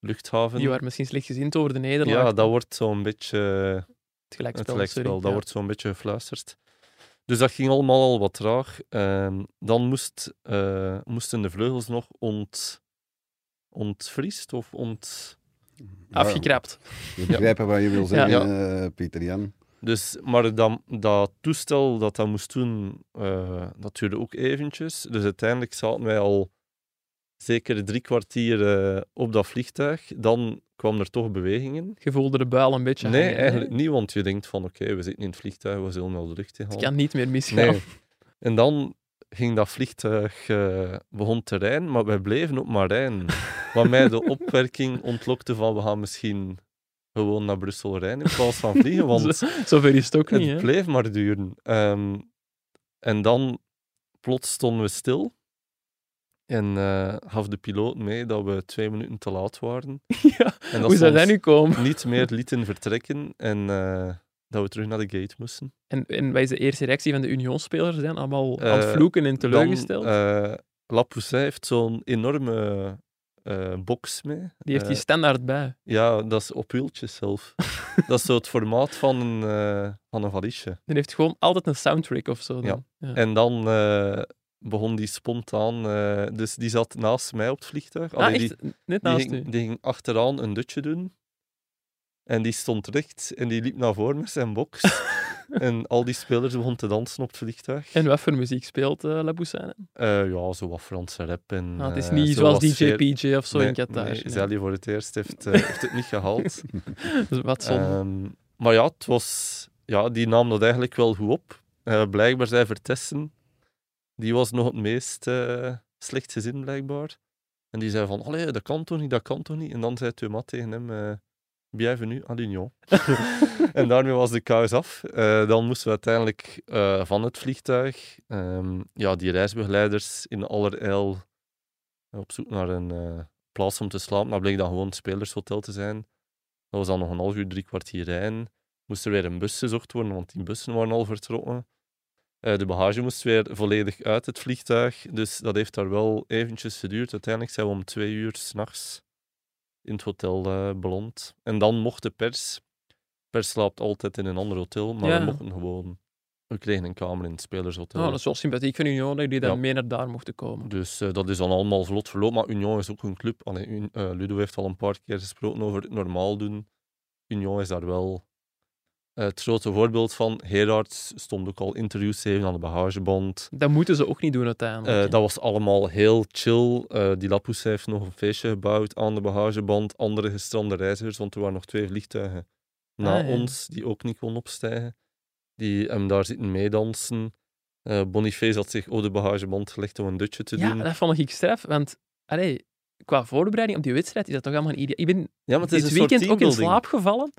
luchthaven. Die waren misschien slecht gezien over de nederlaag. ja, dat wordt zo'n beetje het het gelijkspel. sorry. Dat Ja. wordt zo'n beetje gefluisterd. Dus dat ging allemaal al wat traag. Ehm, dan moest, eh, moesten de vleugels nog ont, ontvriest of ont... Afgekrapt. We begrijpen wat je wil zeggen, Ja. eh, Pieter Jan. Dus, maar dat, dat toestel dat dat moest doen, eh, dat duurde ook eventjes. Dus uiteindelijk zaten wij al zeker drie kwartier eh, op dat vliegtuig. Dan kwam er toch bewegingen. Je voelde de buil een beetje Nee, hangen, eigenlijk niet, want je denkt van oké, we zitten in het vliegtuig, we zullen wel de lucht in Het kan niet meer misgaan. Nee. En dan ging dat vliegtuig, eh, begon te rijden, maar wij bleven ook maar rijden. Wat mij de <laughs> opwerking ontlokte van we gaan misschien gewoon naar Brussel rijden in plaats van vliegen, want <laughs> Zover is het ook niet, het bleef maar duren. Ehm, en dan plots stonden we stil. En eh, gaf de piloot mee dat we twee minuten te laat waren. <laughs> Ja, En Hoe zou dat nu komen? niet <laughs> meer lieten vertrekken en eh, dat we terug naar de gate moesten. En, en wat is de eerste reactie van de Union-spelers? Zijn allemaal aan het Eh, vloeken en teleurgesteld? Dan, eh, La Poussin heeft zo'n enorme eh, box mee. Die heeft Eh, die standaard bij. Ja, dat is op wieltjes zelf. <laughs> dat is zo het formaat van een, eh, van een valiesje. Die heeft gewoon altijd een soundtrack of zo. Dan. Ja. En dan eh, begon die spontaan... eh, dus die zat naast mij op het vliegtuig. Ah, Allee, die? Net die, naast ging, u. die ging achteraan een dutje doen. En die stond recht en die liep naar voren met zijn box. <laughs> en al die spelers begonnen te dansen op het vliegtuig. En wat voor muziek speelt? Eh, ja, zo wat Franse rap. En, Ah, het is niet zo zoals DJ. PJ of zo nee, in Qatar. Nee, Nee, Zelly voor het eerst heeft, heeft het niet gehaald. <laughs> Dus wat zonde. Ehm, maar ja, het was, ja, die nam dat eigenlijk wel goed op. Blijkbaar zei Vertessen, die was nog het meest eh slecht gezin blijkbaar. En die zei van, allee, dat kan toch niet, dat kan toch niet. En dan zei Thomas tegen hem, eh bienvenue à l'Union. <laughs> en daarmee was de kous af. Eh, dan moesten we uiteindelijk van het vliegtuig, ehm, ja, die reisbegeleiders in allerijl op zoek naar een plaats om te slapen. Dat bleek dan gewoon het spelershotel te zijn. Dat was dan nog een half uur, drie kwartier rijden. Moest er weer een bus gezocht worden, want die bussen waren al vertrokken. Eh, de bagage moest weer volledig uit het vliegtuig. Dus dat heeft daar wel eventjes geduurd. Uiteindelijk zijn we om twee uur s'nachts in het hotel eh, beland. En dan mocht de pers... Pers slaapt altijd in een ander hotel, maar Ja. we mochten gewoon... We kregen een kamer in het spelershotel. Oh, dat is wel sympathiek van Union dat die dan Ja. mee naar daar mochten komen. Dus eh, dat is dan allemaal vlot verlopen. Maar Union is ook een club. Allee, Ludo heeft al een paar keer gesproken over het normaal doen. Union is daar wel het grote voorbeeld van. Gerards stond ook al interviews te geven aan de bagageband. Dat moeten ze ook niet doen uiteindelijk. Eh, dat was allemaal heel chill. Eh, die Lapus heeft nog een feestje gebouwd aan de bagageband. Andere gestrande reizigers, want er waren nog twee vliegtuigen na Ah, ja. ons die ook niet konden opstijgen. Die hem daar zitten meedansen. Eh Boniface had zich op de bagageband gelegd om een dutje te ja, doen. dat vond ik straf. Want allee, qua voorbereiding op die wedstrijd is dat toch allemaal een idee. Ik ben Ja, maar het is dit weekend ook in slaap gevallen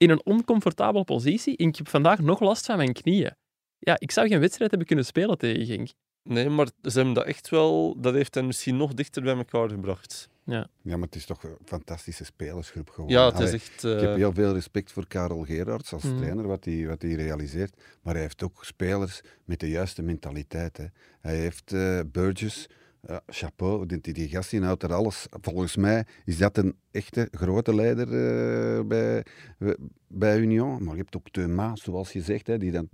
in een oncomfortabele positie. En ik heb vandaag nog last van mijn knieën. Ja, ik zou geen wedstrijd hebben kunnen spelen tegen Genk. Nee, maar ze hebben dat echt wel... Dat heeft hen misschien nog dichter bij elkaar gebracht. Ja, maar het is toch een fantastische spelersgroep geworden. Ja, het is echt... Ik eh, heb heel veel respect voor Karel Gerards als Mhm. trainer, wat hij, wat hij realiseert. Maar hij heeft ook spelers met de juiste mentaliteit. Hè. Hij heeft eh Burgess, ja, chapeau, die, die, die gast die er alles. Volgens mij is dat een echte grote leider eh, bij, bij Union. Maar je hebt ook Thomas, zoals je zegt, hè, die dan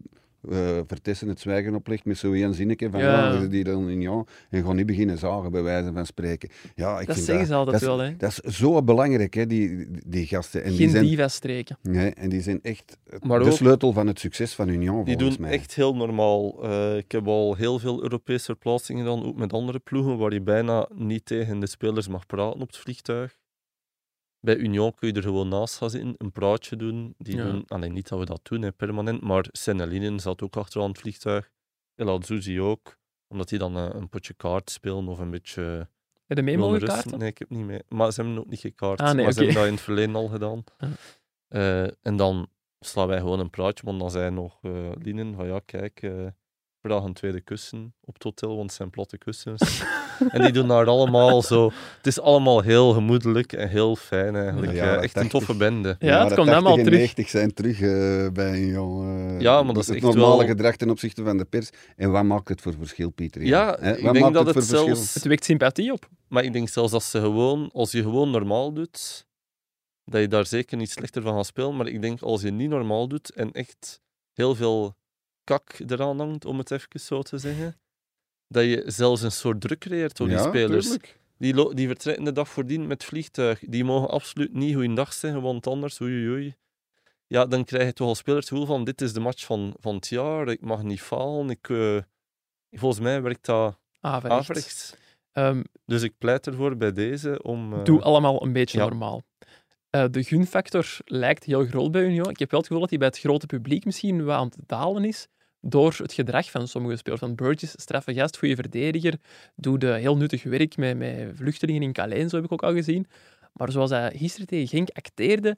eh Vertessen het zwijgen oplegt met zo'n één zinnetje van Ja. ja. die dan Union en gewoon niet beginnen zagen, bij wijze van spreken. Ja, ik Dat zeggen ze altijd dat is- wel, hè. Dat is zo belangrijk, hè, die, die gasten. En die Geen zijn, diva-streken. Nee, en die zijn echt Maar de ook- sleutel van het succes van Union, Die doen mij. echt heel normaal. Eh, ik heb al heel veel Europese verplaatsingen gedaan, ook met andere ploegen, waar je bijna niet tegen de spelers mag praten op het vliegtuig. Bij Union kun je er gewoon naast gaan zitten, een praatje doen. Die Ja. doen alleen niet dat we dat doen, hè, permanent, maar Senelinen zat ook achteraan het vliegtuig. El Azzouzi ook, omdat die dan eh, een potje kaart spelen of een beetje... Heb je mee mogen kaarten? Nee, ik heb niet mee. Maar ze hebben ook niet gekaart. Ah, nee, maar ze hebben dat in het verleden al gedaan. <laughs> Ah. Eh, en dan slaan wij gewoon een praatje, want dan zei nog eh Linen van ja, kijk, vraag een tweede kussen op het hotel, want het zijn platte kussens. <laughs> en die doen daar allemaal zo... Het is allemaal heel gemoedelijk en heel fijn eigenlijk. Ja, Eh, echt een 80. toffe bende. Ja, het de komt 80 allemaal terug. 90 zijn terug eh, bij Union. eh, Ja, maar dat is het echt normale wel- gedrag ten opzichte van de pers. En wat maakt het voor verschil, Pieter? Ja, Hè? ik Wat denk maakt dat het het voor verschil? zelfs... Het wekt sympathie op. Maar ik denk zelfs als, ze gewoon, als je gewoon normaal doet, dat je daar zeker niet slechter van gaat spelen. Maar ik denk als je niet normaal doet en echt heel veel kak eraan hangt, om het even zo te zeggen, dat je zelfs een soort druk creëert door die Ja, spelers. tuurlijk. Die, die vertrekken de dag voordien met vliegtuig. Die mogen absoluut niet goeiedag zeggen, want anders, oei, oei. Ja, dan krijg je toch als speler het gevoel van, dit is de match van, van het jaar, ik mag niet falen. Ik, eh, volgens mij werkt dat Averechts. averechts. Ehm, Dus ik pleit ervoor bij deze om... eh, Doe allemaal een beetje ja. normaal. Eh, de gunfactor lijkt heel groot bij Union. Ik heb wel het gevoel dat hij bij het grote publiek misschien wat aan het dalen is door het gedrag van sommige spelers. Van Burgess, straffe gast, goede verdediger, doet eh, heel nuttig werk met, met vluchtelingen in Calais, zo heb ik ook al gezien. Maar zoals hij gisteren tegen Genk acteerde,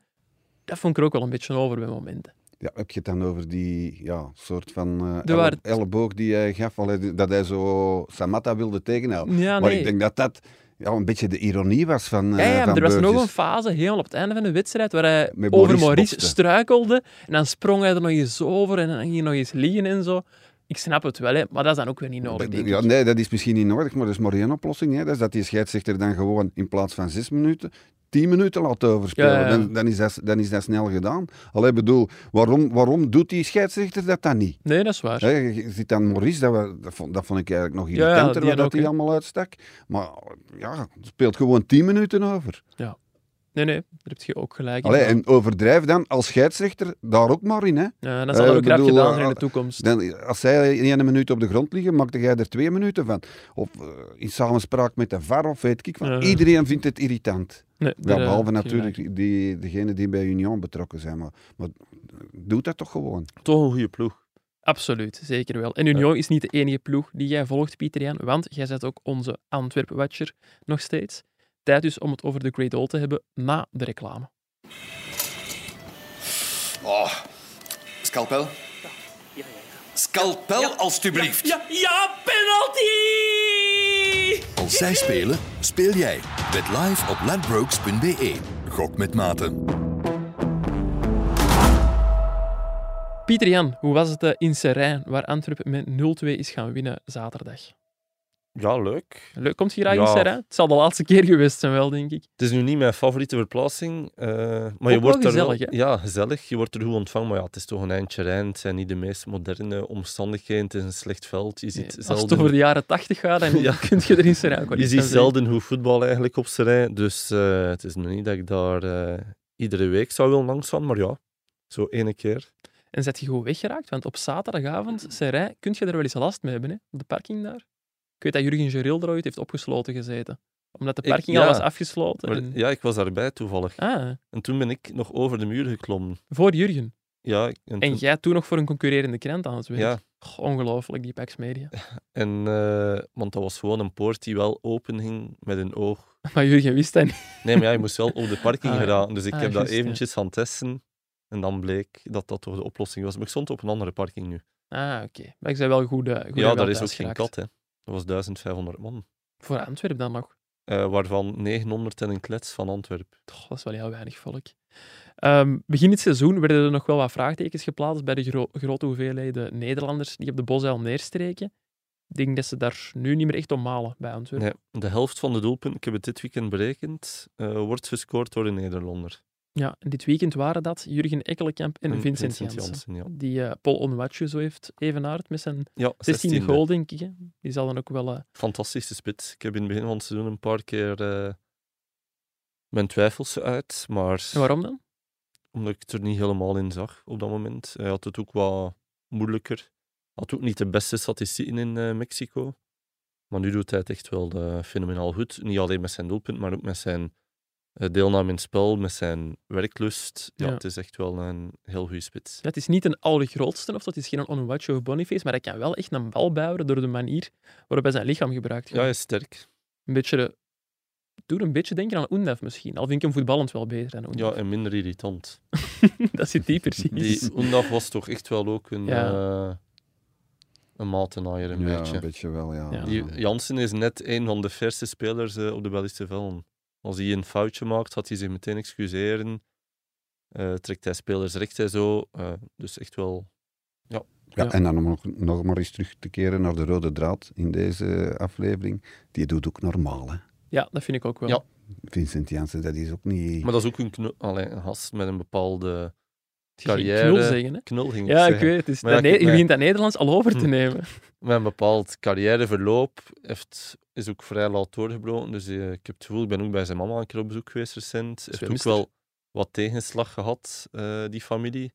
dat vond ik er ook wel een beetje over bij momenten. Ja, heb je het dan over die ja, soort van eh, waren- elle- elleboog die hij gaf, dat hij zo Samatta wilde tegenhouden? Ja, maar nee. ik denk dat dat ja, een beetje de ironie was van, Ja, eh ja, van er was nog een fase, helemaal op het einde van de wedstrijd, waar hij Met over Maurice struikelde. En dan sprong hij er nog eens over en dan ging hij nog eens liggen en zo. ik snap het wel, hè, maar dat is dan ook weer niet nodig, ja, nee, dat is misschien niet nodig, maar dat is maar één oplossing. Hè. Dat is dat die scheidsrechter dan gewoon in plaats van zes minuten, tien minuten laat overspelen. Ja, ja, ja. Dan, dan, is dat, dan is dat snel gedaan. Allee, bedoel, waarom, waarom doet die scheidsrechter dat dan niet? Nee, dat is waar. Je ziet dan Maurice, dat, we, dat, vond, dat vond ik eigenlijk nog Ja, ja, irritanter, wat dat hij allemaal uitstak. Maar ja, het speelt gewoon tien minuten over. Nee, nee, daar heb je ook gelijk in. Allee, en overdrijf dan als scheidsrechter daar ook maar in. Hè. Ja, dan zal dat eh, ook rap bedoel, gedaan zijn in eh, de toekomst. Dan, als zij in een minuut op de grond liggen, maakte jij er twee minuten van. Of eh, in samenspraak met de VAR, of weet ik van. Iedereen vindt het irritant. Nee, Ja, eh, behalve natuurlijk die, degenen die bij Union betrokken zijn. Maar, maar doe dat toch gewoon. Toch een goede ploeg. Absoluut, zeker wel. En Union is niet de enige ploeg die jij volgt, Pieter Jan, want jij bent ook onze Antwerp-watcher nog steeds. Tijd dus om het over de Great Old te hebben na de reclame. Oh, scalpel? Scalpel, alstublieft. Ja, ja, penalty! Als zij spelen, speel jij. Bet live op ladbrokes.be. Gok met maten. Pieter Jan, hoe was het eh, in Serijn, waar Antwerpen met 0-2 is gaan winnen zaterdag? Ja, leuk. Leuk, komt je graag in Ja. Serijn? Het zal de laatste keer geweest zijn wel, denk ik. Het is nu niet mijn favoriete verplaatsing, eh, maar je wordt er wel? Ja, gezellig. Je wordt er goed ontvangen, maar ja, het is toch een eindje rijden. Het zijn niet de meest moderne omstandigheden. Het is een slecht veld. Je Nee, ziet als het over de jaren 80 gaat, dan <laughs> Ja. kun je er in Serijn Je ziet van zelden hoe voetbal eigenlijk op rij. Dus eh, het is nog niet dat ik daar eh, iedere week zou willen langs gaan. Maar ja, zo ene keer. En zet je gewoon weggeraakt? Want op zaterdagavond, Serijn, kun je er wel eens last mee hebben, hè? op de parking daar. Ik weet dat Jurgen Geril er ooit heeft opgesloten gezeten. Omdat de Ik- parking ja. al was afgesloten. En- ja, ik was daarbij toevallig. Ah, En toen ben ik nog over de muur geklommen. voor Jurgen. Ja, en, En jij toen nog voor een concurrerende krant aan het werk. ja, Goh, ongelooflijk, die Pax Media. <laughs> en, eh, want dat was gewoon een poort die wel open ging met een oog. <laughs> Maar Jurgen wist dat niet. Nee, maar ja, je moest wel op de parking <laughs> Ah, geraken. Dus ik Ah, heb dat juist, eventjes gaan testen. En dan bleek dat dat toch de oplossing was. Maar ik stond op een andere parking nu. Ah, oké. Maar ik zei wel goed. eh, goed ja, daar is ook geen kat, hè. Dat was 1500 man. Voor Antwerpen dan nog. Eh, waarvan 900 en een klets van Antwerpen. Toch, dat is wel heel weinig volk. Ehm, begin dit seizoen werden er nog wel wat vraagtekens geplaatst bij de gro- grote hoeveelheden Nederlanders die op de Bosuil neerstreken. Ik denk dat ze daar nu niet meer echt om malen bij Antwerpen. Nee, de helft van de doelpunten, ik heb het dit weekend berekend, eh, wordt gescoord door een Nederlander. Ja, en dit weekend waren dat Jurgen Ekkelenkamp en, Vincent, Janssen. Janssen, ja. Die eh, Paul Onwatje zo heeft evenaard met zijn Ja, 16e 16e. goal, denk ik. Hè. Die zal dan ook wel... eh, Fantastische spits. Ik heb in het begin van het seizoen een paar keer eh, mijn twijfels uit, maar en waarom dan? omdat ik het er niet helemaal in zag op dat moment. Hij had het ook wat moeilijker. Had ook niet de beste statistieken in Mexico. Maar nu doet hij het echt wel fenomenaal goed. Niet alleen met zijn doelpunt, maar ook met zijn deelname in het spel, met zijn werklust. Ja, Ja. het is echt wel een heel goede spits. Ja, het is niet een allergrootste, of dat is geen Onwatje of Boniface, maar hij kan wel echt een bal bijhouden door de manier waarop hij zijn lichaam gebruikt. Ja, hij is sterk. Een beetje... de- Doe een beetje denken aan Undaf misschien. Al vind ik hem voetballend wel beter dan Ja, Undaf. en minder irritant. <laughs> dat zit die precies. Die Undaf was toch echt wel ook een, Ja. eh, een matenaaier, een ja, beetje. een beetje wel, ja. Ja. Die Jansen is net een van de verste spelers eh, op de Belgische velden. Als hij een foutje maakt, gaat hij zich meteen excuseren. Eh, trekt hij spelers recht en zo. Eh, dus echt wel... Ja, Ja. En dan om nog, nog maar eens terug te keren naar de rode draad in deze aflevering. Die doet ook normaal, hè. Ja, dat vind ik ook wel. Ja. Vincent Janssen, dat is ook niet... Maar dat is ook een, knul, allee, een gast met een bepaalde carrière. knul zeggen, hè. knul, ging Ja, ik zeggen. weet het. is dat ne- je begint dat Nederlands al over te Hm. nemen. Met een bepaald carrièreverloop heeft, is ook vrij laat doorgebroken. Dus eh, ik heb het gevoel, ik ben ook bij zijn mama een keer op bezoek geweest recent. Heeft ook wel wat tegenslag gehad, eh, die familie.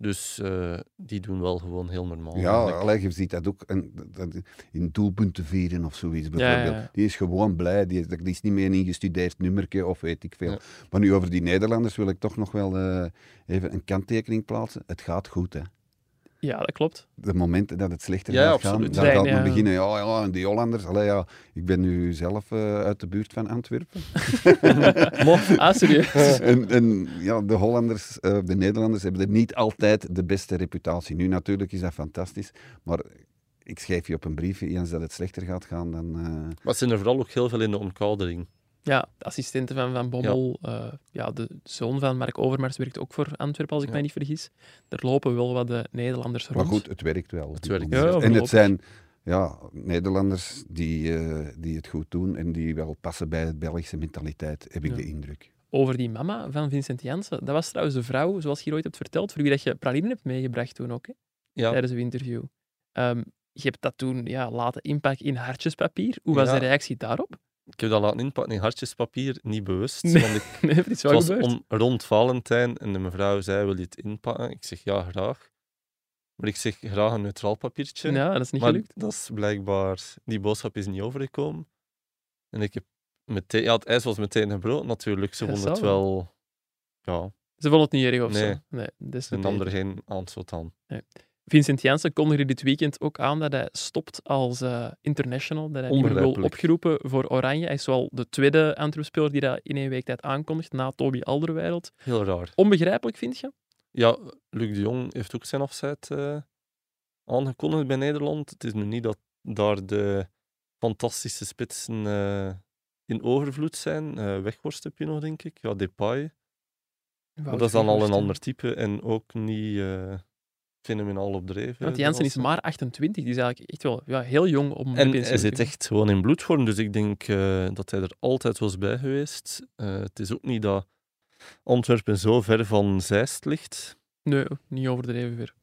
Dus eh, die doen wel gewoon heel normaal. Ja, eigenlijk. allee, je ziet dat ook en, dat, in doelpunten vieren of zoiets bijvoorbeeld. ja. Die is gewoon blij, die, is- die is niet meer een ingestudeerd nummertje of weet ik veel. Ja. Maar nu over die Nederlanders wil ik toch nog wel even een kanttekening plaatsen. Het gaat goed, hè. Ja, dat klopt. De momenten dat het slechter Ja, gaat gaan, dan gaat men ja. beginnen, ja, ja, en die Hollanders, allee, ja, ik ben nu zelf eh, uit de buurt van Antwerpen. <laughs> Ah, serieus? <laughs> en, en ja, de Hollanders, eh, de Nederlanders hebben er niet altijd de beste reputatie. Nu natuurlijk is dat fantastisch, maar ik schrijf je op een briefje, eens dat het slechter gaat gaan, dan... eh, Maar het zijn er vooral ook heel veel in de omkadering. Ja, de assistente van Van Bommel. Ja. ja, de zoon van Mark Overmars werkt ook voor Antwerpen, als ik Ja. mij niet vergis. Er lopen wel wat de Nederlanders rond. Maar goed, het werkt wel. Het werkt. Ja, en het zijn ja, Nederlanders die, eh, die het goed doen en die wel passen bij de Belgische mentaliteit, heb ik Ja. de indruk. Over die mama van Vincent Janssen. Dat was trouwens de vrouw, zoals je hier ooit hebt verteld, voor wie dat je pralinen hebt meegebracht toen ook, hè, Ja, tijdens uw interview. Ehm, je hebt dat toen ja, laten inpakken in hartjespapier. Hoe was Ja. de reactie daarop? Ik heb dat laten inpakken in hartjespapier, niet bewust. Nee. Want ik, <laughs> Nee, het was gebeurd. om, rond Valentijn en de mevrouw zei, wil je het inpakken? Ik zeg, ja, graag. Maar ik zeg, graag een neutraal papiertje. Ja, dat is niet maar gelukt. dat is blijkbaar... Die boodschap is niet overgekomen. En ik heb meteen... Ja, het ijs was meteen gebroken natuurlijk. Ze vonden het wel. Ja, Ze vonden het niet erg of Nee. zo. Nee, dat is ze nam er geen aanstoot aan. Vincent Janssen kondigde dit weekend ook aan dat hij stopt als eh, international. Dat hij niet meer wil opgeroepen voor Oranje. Hij is wel de tweede Antwerp-speler die dat in één week tijd aankondigt, na Toby Alderweireld. Heel raar. Onbegrijpelijk, vind je? Ja, Luc de Jong heeft ook zijn afzet eh, aangekondigd bij Nederland. Het is nu niet dat daar de fantastische spitsen eh, in overvloed zijn. Weghorst heb je nog, denk ik. Ja, Depay. Maar dat is dan al een ander type en ook niet fenomenaal opdreven. Want Janssen is maar 28. Die is eigenlijk echt wel ja, heel jong om En hij zit echt gewoon in bloedvorm, dus ik denk eh, dat hij er altijd was bij geweest. Eh, het is ook niet dat Antwerpen zo ver van Zeist ligt. Nee, niet overdreven weer.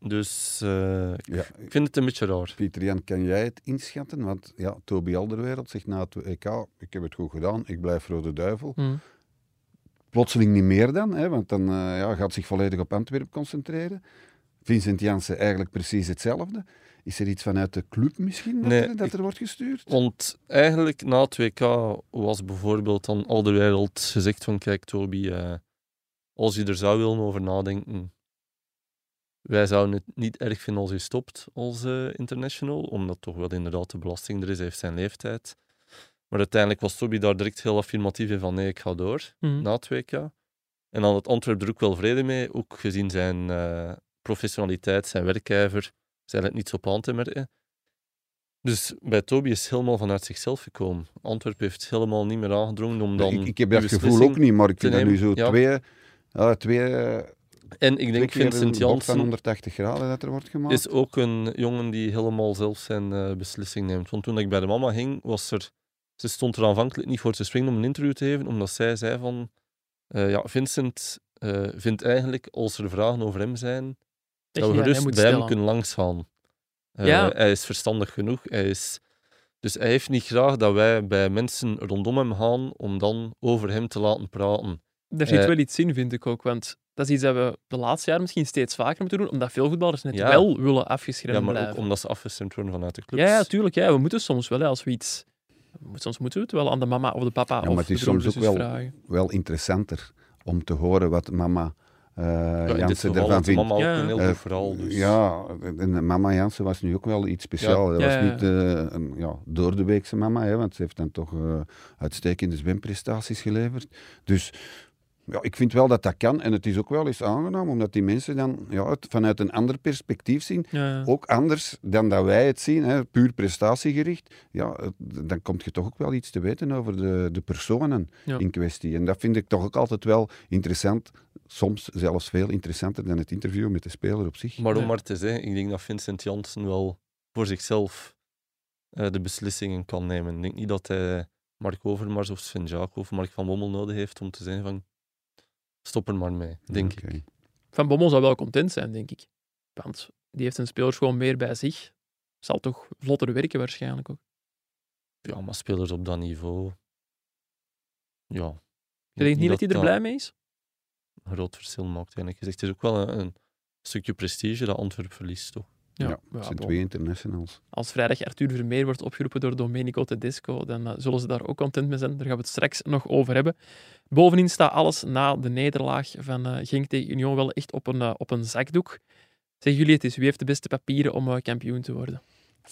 Dus eh, Ja, ik vind het een beetje raar. Pieter-Jan, kan jij het inschatten? Want ja, Toby Alderweireld zegt na het EK, ik heb het goed gedaan, ik blijf Rode Duivel. Hm. Plotseling niet meer dan, hè, want dan eh, ja, gaat zich volledig op Antwerpen concentreren. Vincent Janssen eigenlijk precies hetzelfde. Is er iets vanuit de club misschien dat, Nee, er, dat ik- er wordt gestuurd? Want eigenlijk na het WK was bijvoorbeeld dan al de wereld gezegd van kijk Toby, eh, als je er zou willen over nadenken, wij zouden het niet erg vinden als je stopt als eh, international, omdat toch wel inderdaad de belasting er is, hij heeft zijn leeftijd. Maar uiteindelijk was Toby daar direct heel affirmatief in van nee, ik ga door Hm. na het WK. En dan had Antwerp er ook wel vrede mee, ook gezien zijn eh, professionaliteit, zijn werkijver, zijn het niet zo op aan te merken. Dus bij Toby is het helemaal vanuit zichzelf gekomen. Antwerp heeft helemaal niet meer aangedrongen om dan ik, ik heb dat gevoel ook niet, maar ik vind dat nu zo. Ja. twee, ja, twee, eh, En ik denk Vincent bocht van Janssen 180 graden dat er wordt gemaakt. is ook een jongen die helemaal zelf zijn eh, beslissing neemt. Want toen ik bij de mama ging, was er... Ze stond er aanvankelijk niet voor te springen om een interview te geven, omdat zij zei van... eh, ja, Vincent vindt eigenlijk, als er vragen over hem zijn, dat we gerust bij hem kunnen langsgaan. Eh, Ja. Hij is verstandig genoeg. Hij is... Dus hij heeft niet graag dat wij bij mensen rondom hem gaan om dan over hem te laten praten. Daar zit Eh, wel iets in, vind ik ook. Want dat is iets dat we de laatste jaren misschien steeds vaker moeten doen, omdat veel voetballers net Ja. wel willen afgeschermd Ja, maar blijven. ook omdat ze afgestemd worden vanuit de clubs. Ja, ja, tuurlijk. Ja. We moeten soms wel, hè, als we iets... Soms moeten we het wel aan de mama of de papa maar of het is de soms ook wel- vragen. Wel interessanter om te horen wat mama eh Ja, Jansen ervan vindt. mama ook Ja. een heel Eh, goed verhaal. Dus. Ja, en mama Jansen was nu ook wel iets speciaals. Dat Ja, was niet eh, een ja, door de weekse mama, hè, want ze heeft dan toch uitstekende zwemprestaties geleverd. Dus ja, ik vind wel dat dat kan. En het is ook wel eens aangenaam, omdat die mensen dan ja, het vanuit een ander perspectief zien. Ja, ja. Ook anders dan dat wij het zien, hè, puur prestatiegericht. Ja, dan kom je toch ook wel iets te weten over de, de personen Ja. in kwestie. En dat vind ik toch ook altijd wel interessant. Soms zelfs veel interessanter dan het interview met de speler op zich. Maar om maar te zeggen, ik denk dat Vincent Janssen wel voor zichzelf eh, de beslissingen kan nemen. Ik denk niet dat hij Mark Overmars of Sven Jaak of Mark van Bommel nodig heeft om te zeggen van stop er maar mee, denk ik. Van Bommel zou wel content zijn, denk ik. Want die heeft zijn spelers gewoon meer bij zich. Zal toch vlotter werken waarschijnlijk ook. Ja, maar spelers op dat niveau... Ja. Je denkt niet dat hij er blij mee is? een groot verschil maakt, eigenlijk gezegd. Het is ook wel een, een stukje prestige dat Antwerp verliest, toch? Ja, ja, het zijn twee internationals. Als vrijdag Arthur Vermeer wordt opgeroepen door Domenico Tedesco, dan eh, zullen ze daar ook content mee zijn. Daar gaan we het straks nog over hebben. Bovenin staat alles na de nederlaag van eh Genk tegen Union wel echt op een, eh, op een zakdoek. Zeggen jullie het is, wie heeft de beste papieren om kampioen te worden?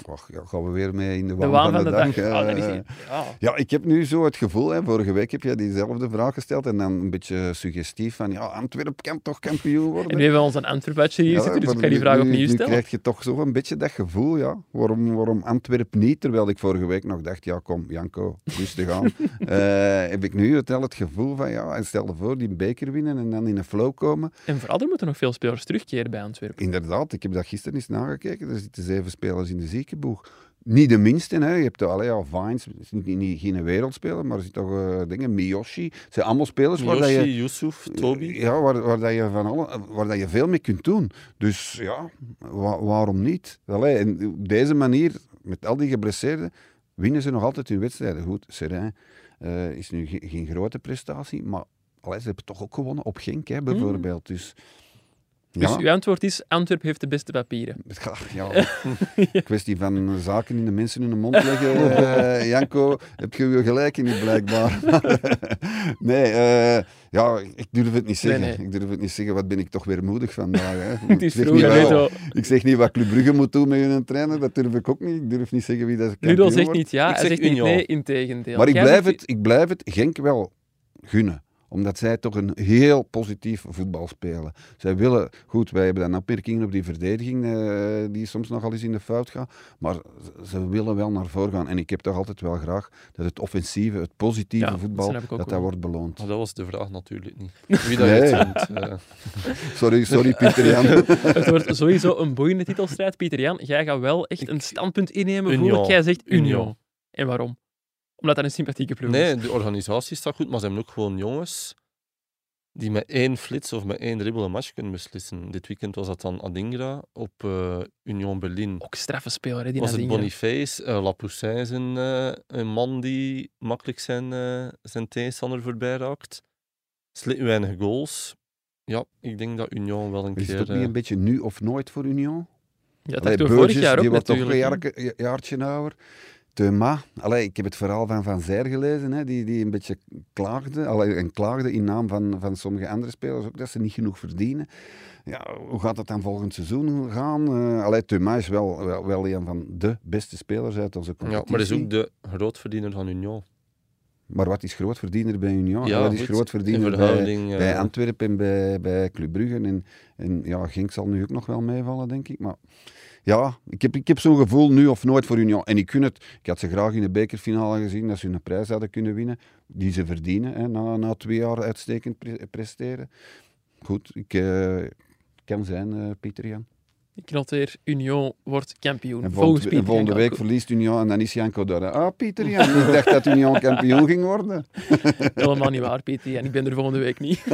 Och, ja, gaan we weer mee in de De waan, van de dag. Dat is niet- ja. Ja, ik heb nu zo het gevoel, hè, vorige week heb jij diezelfde vraag gesteld en dan een beetje suggestief van, ja, Antwerpen kan toch kampioen worden? En nu hebben we ons een Antwerp-badje hier Ja, zitten, dus ik ga die nu- vraag nu- opnieuw nu stellen. krijg je toch zo een beetje dat gevoel, ja. Waarom, waarom Antwerpen niet? Terwijl ik vorige week nog dacht, ja kom, Janko, rustig aan. <laughs> Eh, heb ik nu het, gevoel van, ja, en stel je voor die beker winnen en dan in een flow komen. En vooral, er moeten nog veel spelers terugkeren bij Antwerpen. Inderdaad, ik heb dat gisteren eens nagekeken. Er zitten zeven spelers in de ziekenboeg. Niet de minste, hè. je hebt allee, ja, Vines, is niet, niet, geen wereldspeler, maar er zitten toch eh, dingen, Miyoshi. Het zijn allemaal spelers waar dat je... Yusuf, Toby. Ja, waar, waar, dat je van alle, waar dat je veel mee kunt doen. Dus ja, wa- waarom niet? Allee, en op deze manier, met al die geblesseerden, winnen ze nog altijd hun wedstrijden. Goed, Serain eh, is nu ge- geen grote prestatie, maar allee, ze hebben toch ook gewonnen op Genk, hè, bijvoorbeeld. Dus, Dus ja, uw antwoord is, Antwerpen heeft de beste papieren. <laughs> ja, ja, <laughs> kwestie van zaken in de mensen hun mond leggen. <laughs> eh, Janko, heb je je gelijk in niet, blijkbaar. nee, eh, ja, ik durf het niet zeggen. Nee, nee. Ik durf het niet zeggen. Wat ben ik toch weer moedig vandaag. Hè? Het is Ik zeg vroeg, niet wat-. Ik zeg niet wat Club Brugge moet doen met hun trainer. Dat durf ik ook niet. Ik durf niet zeggen wie dat kampioen Ludo zegt wordt. niet ja, Ik hij zeg zegt niet nee, integendeel. Maar ik blijf, het, ik blijf het Genk wel gunnen omdat zij toch een heel positief voetbal spelen. Zij willen, goed, wij hebben dan opmerkingen op die verdediging, eh, die soms nogal eens in de fout gaat, maar ze- willen wel naar voren gaan. En ik heb toch altijd wel graag dat het offensieve, het positieve Ja, voetbal, dat dat wordt beloond. Maar dat was de vraag natuurlijk niet. <laughs> Wie dat Nee. vindt. eh. <laughs> Sorry, sorry Pieter Jan. <laughs> Het wordt sowieso een boeiende titelstrijd, Pieter Jan. Jij gaat wel echt een standpunt innemen Union. voor jij zegt Union. Union. En waarom? Omdat dat een sympathieke ploeg Nee, is. de organisatie staat goed, maar ze hebben ook gewoon jongens die met één flits of met één dribbel een match kunnen beslissen. Dit weekend was dat dan Adingra op eh, Union Berlin. Ook straffe speler, hè, die was het. Boniface, uh, Lapoussin is een, eh, een man die makkelijk zijn, eh, zijn tegenstander voorbij raakt. Slit weinig goals. Ja, ik denk dat Union wel een Is het keer... ook niet eh, een beetje nu of nooit voor Union? Ja, dat Allee, we vorig Burgess, jaar ook die wordt toch een natuurlijk. jaartje ouder. Thema, allee, ik heb het verhaal van Van Zijr gelezen, hè, die, die een beetje klaagde, allee, en klaagde in naam van, van sommige andere spelers ook, dat ze niet genoeg verdienen. Ja, hoe gaat het dan volgend seizoen gaan? Uh, allee, is wel, wel, wel een van de beste spelers uit onze ja, competitie. maar is ook de grootverdiener van Union. Maar wat is grootverdiener bij Union? Ja, wat is goed, grootverdiener in bij, eh, Antwerpen en bij, bij Club Brugge? En, en ja, Genk zal nu ook nog wel meevallen, denk ik. Maar ja, ik heb, ik heb zo'n gevoel nu of nooit voor Union. En ik kun het. Ik had ze graag in de bekerfinale gezien, dat ze een prijs hadden kunnen winnen. Die ze verdienen, hè, na, na twee jaar uitstekend pre- presteren. Goed, ik eh, kan zijn, eh, Pieter Jan. Ik noteer, Union wordt kampioen. En volgende, Pieter en volgende Jan week verliest Union en dan is Janko daar. Ah, Pieter Jan, ik dacht dat Union <laughs> kampioen ging worden. <laughs> Helemaal niet waar, Pieter. En ik ben er volgende week niet. <laughs>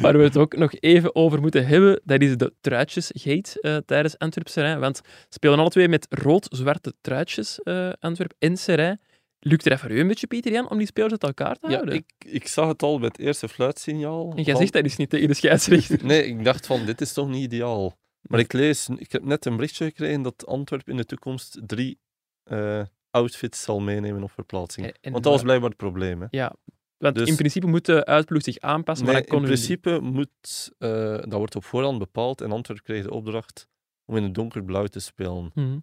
Waar we het ook nog even over moeten hebben, dat is de truitjesgate eh tijdens Antwerp Serijn. Want spelen alle twee met rood-zwarte truitjes, eh Antwerp en Serijn. Lukt er voor u een beetje, Pieter Jan, om die spelers uit elkaar te Ja, houden? ik, ik zag het al bij het eerste fluitsignaal. En jij van- zegt dat is niet tegen de scheidsrechter. <laughs> Nee, ik dacht van, dit is toch niet ideaal. Maar ik lees, ik heb net een berichtje gekregen dat Antwerpen in de toekomst drie eh, outfits zal meenemen op verplaatsing. En- en Want dat was blijkbaar het probleem. Hè. Ja, want Dus- in principe moet de uitploeg zich aanpassen, maar in principe moet, eh, dat wordt op voorhand bepaald en Antwerpen kreeg de opdracht om in het donkerblauw te spelen. Mhm.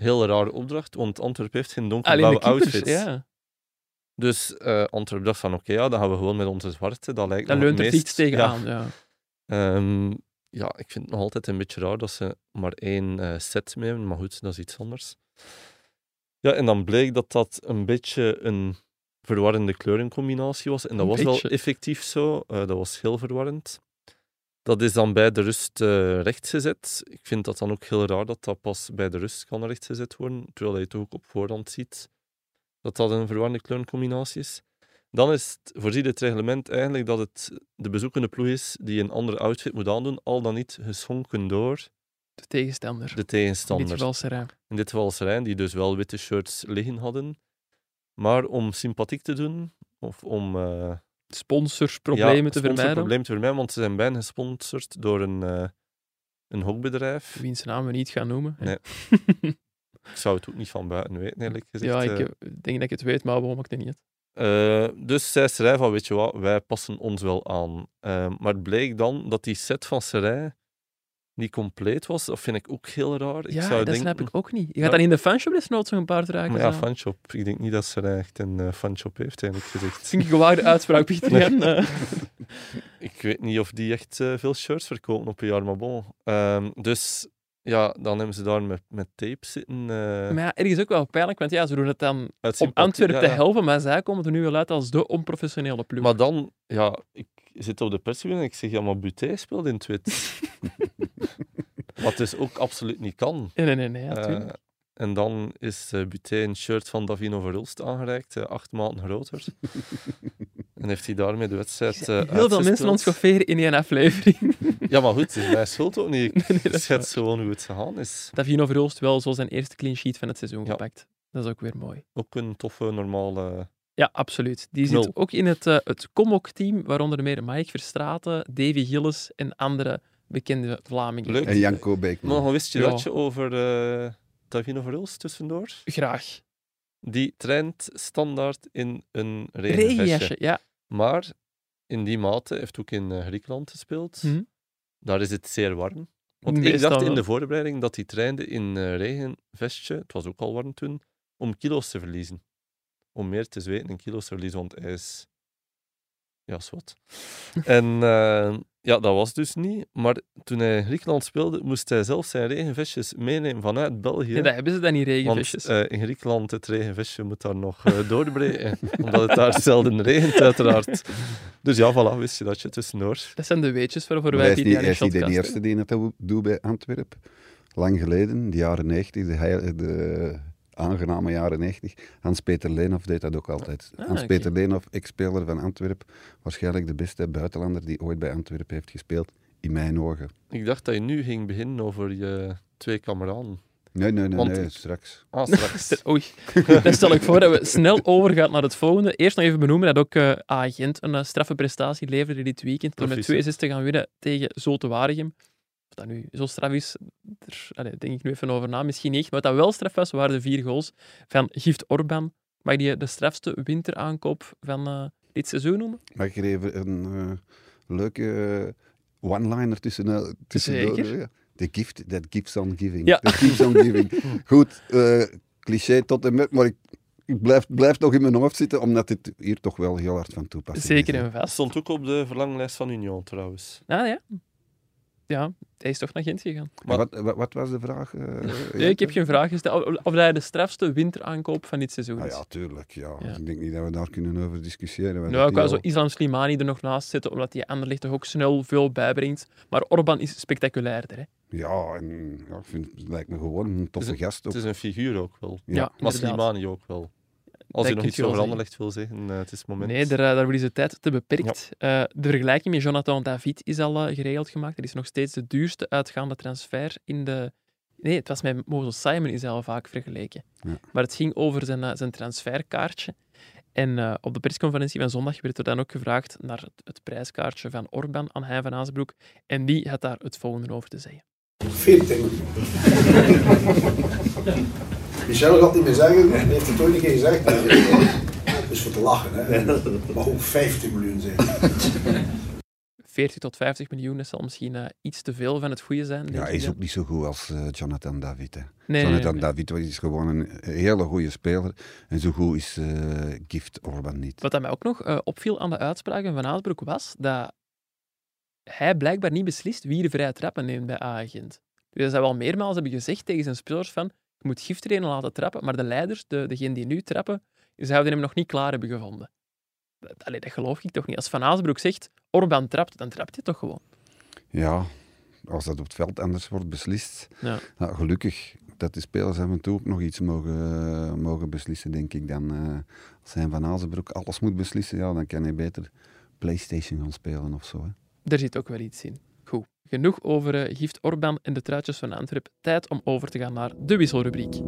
Heel rare opdracht, want Antwerpen heeft geen donkerblauwe outfits. ja. Dus eh Antwerpen dacht van, oké, ja, dan gaan we gewoon met onze zwarte. Dat lijkt het leunt er meest- iets tegenaan. Ja. Ehm, ja, ik vind het nog altijd een beetje raar dat ze maar één eh, set mee hebben, maar goed, dat is iets anders. Ja, en dan bleek dat dat een beetje een verwarrende kleurencombinatie was. En dat Een was beetje. wel effectief zo. Eh, dat was heel verwarrend. Dat is dan bij de rust eh, rechtgezet. Ik vind dat dan ook heel raar dat dat pas bij de rust kan rechtgezet worden, terwijl je het ook op voorhand ziet dat dat een verwarrende kleurencombinatie is. Dan is het, voorziet het reglement eigenlijk dat het de bezoekende ploeg is die een andere outfit moet aandoen, al dan niet geschonken door De tegenstander. de in dit tegenstander. geval Serijn. In dit geval Serijn, die dus wel witte shirts liggen hadden. Maar om sympathiek te doen, of om eh Sponsorsproblemen ja, te vermijden. sponsorproblemen te vermijden, want ze zijn bijna gesponsord door een, eh, een hokbedrijf. Wiens naam we niet gaan noemen. Nee. <laughs> Ik zou het ook niet van buiten weten, eerlijk gezegd. ja, ik eh. eh, denk dat ik het weet, maar waarom maakt het niet dus zei Serij van, weet je wat, wij passen ons wel aan. Maar het bleek dan dat die set van Serij niet compleet was, dat vind ik ook heel raar. Ik Ja, zou dat denken, snap ik ook niet. Je gaat Ja. dan in de fanshop desnoods nog een paar dragen. Maar ja, fanshop. Ik denk niet dat ze er echt een eh, fanshop heeft, eigenlijk gezegd. <laughs> Vind ik een gewaagde uitspraak, <laughs> Pieter. Eh, <laughs> Ik weet niet of die echt eh, veel shirts verkopen op een jaar, maar bon. Ehm, dus ja, dan hebben ze daar met, met tape zitten. eh, maar ja, ergens ook wel pijnlijk, want ja, ze doen het dan om. Antwerpen Ja, te helpen, maar zij komen er nu wel uit als de onprofessionele ploeg. Maar dan, ja, ik zit op de perstribune en ik zeg, ja, maar Buté speelt in het wit. <laughs> Wat dus ook absoluut niet kan. Nee, nee, nee, ja, Eh, en dan is eh Buté een shirt van Davino Verhulst aangereikt, eh, acht maanden groter. <laughs> en heeft hij daarmee de wedstrijd eh Heel veel mensen ons schofferen in één aflevering. Ja, maar goed, het is mijn schuld ook niet. Ik <laughs> nee, schets gewoon hoe het gegaan is. Davino Verhulst wel zo zijn eerste clean sheet van het seizoen Ja. gepakt. Dat is ook weer mooi. Ook een toffe, normale... Ja, absoluut. Die Knul. zit ook in het, eh het Comok-team, waaronder meer Mike Verstraeten, Davy Gillis en andere bekende Vlamingen. Leuk. En Janko Beekman. Maar wist je Ja. dat je over eh Davino Verhulst tussendoor? Graag. Die traint standaard in een regenvestje. Regenjasje, ja. Maar in die mate heeft ook in eh, Griekenland gespeeld. Mhm. Daar is het zeer warm. Want ik dacht in de voorbereiding dat hij trainde in eh regenvestje, het was ook al warm toen, om kilo's te verliezen. Om meer te zweten en kilo's te verliezen, want hij is... Ja, wat. <laughs> en eh, ja, dat was dus niet. Maar toen hij in Griekenland speelde, moest hij zelf zijn regenvestjes meenemen vanuit België. Nee, dat hebben ze dan niet, Want regenvestjes. eh, in Griekenland, het regenvestje moet daar nog eh, doorbreken, <laughs> omdat het daar zelden regent, uiteraard. Dus ja, voilà, wist je dat je tussendoor. dat zijn de weetjes waarvoor wij hij aan is de de eerste die het doet- doet bij Antwerpen. Lang geleden, de jaren 90, de, heil- de aangename jaren 90. Hans-Peter Leenhoff deed dat ook altijd. Ah, Hans-Peter oké. Leenhoff, ex-speler van Antwerpen, waarschijnlijk de beste buitenlander die ooit bij Antwerpen heeft gespeeld, in mijn ogen. Ik dacht dat je nu ging beginnen over je twee kameraden. Nee, nee, nee, Want nee straks. Ah, <laughs> straks. Oei, dan stel ik voor dat we snel overgaan naar het volgende. Eerst nog even benoemen dat ook eh Agent een eh, straffe prestatie leverde dit weekend door met Proficiat. 2-6 te gaan winnen tegen Zote Waregem. Dat nu zo straf is, daar denk ik nu even over na. Misschien niet, maar wat dat wel straf was, waren de vier goals van Gift Orban. Mag die de strafste winteraankoop van eh, dit seizoen noemen? Mag ik er even een eh, leuke eh, one-liner tussen, uh, tussendoor? Zeker. Ja. The gift that keeps on giving. Ja. That keeps on giving. <laughs> Goed, eh, cliché tot en met, maar ik, ik blijf, blijf nog in mijn hoofd zitten, omdat dit hier toch wel heel hard van toepassing Zeker is. hè. en vast. Stond ook op de verlanglijst van Union, trouwens. Ah ja. Ja, hij is toch naar Gent gegaan. Maar wat, wat, wat was de vraag? eh, Nee, ik heb geen vraag gesteld. Of- Of hij de strafste winteraankoop van dit seizoen Ah, is. ja, tuurlijk. Ja. Ja. Ik denk niet dat we daar kunnen over discussiëren. Nou, ik die wou zo Islam Slimani er nog naast zetten, omdat hij Anderlecht toch ook snel veel bijbrengt. Maar Orban is spectaculairder. Hè? Ja, en ja, ik vind, het lijkt me gewoon een toffe Het is gast. Ook. Het is een figuur ook wel. Ja. Ja, Maar. Slimani ook wel. Als je nog iets over. Anderlecht wil zeggen, eh, het is het moment. Nee, daar, eh, daar is de tijd te beperkt. Eh, de vergelijking met Jonathan David is al geregeld gemaakt. Dat is nog steeds de duurste uitgaande transfer in de... Nee, het was met Moses Simon is hij al vaak vergeleken. Ja. Maar het ging over zijn, zijn transferkaartje. En eh, op de persconferentie van zondag werd er dan ook gevraagd naar het, het prijskaartje van Orban aan Hein van Azenbroek. En die had daar het volgende over te zeggen. 14. Michel gaat niet meer zeggen, hij heeft het ooit een keer gezegd. Dat is voor te lachen, hè. Maar ook 15 miljoen zijn. 40 tot 50 miljoen, dat zal misschien eh, iets te veel van het goede zijn. denk Ja, hij is ook niet zo goed als eh, Jonathan David. Hè. Nee, nee, Jonathan nee. David is gewoon een hele goede speler. En zo goed is eh, Gift Orban niet. Wat dat mij ook nog opviel aan de uitspraken van Aasbroek was dat hij blijkbaar niet beslist wie de vrije trappen neemt bij A-agent. Dus dat ze wel meermaals hebben gezegd tegen zijn spelers van je moet giftrainen laten trappen, maar de leiders, de, degenen die nu trappen, zouden hem nog niet klaar hebben gevonden. Dat, allee, dat geloof ik toch niet. Als Van Aasbroek zegt, Orban trapt, dan trapt hij toch gewoon. Ja, als dat op het veld anders wordt beslist. Ja. Ja, gelukkig dat de spelers af en toe ook nog iets mogen, mogen beslissen, denk ik. Dan, eh, als hij van Azenbroek alles moet beslissen, ja, dan kan hij beter Playstation gaan spelen of zo. Hè. Daar zit ook wel iets in. Genoeg over eh, Gift Orban en de truitjes van Antwerpen. Tijd om over te gaan naar de wisselrubriek.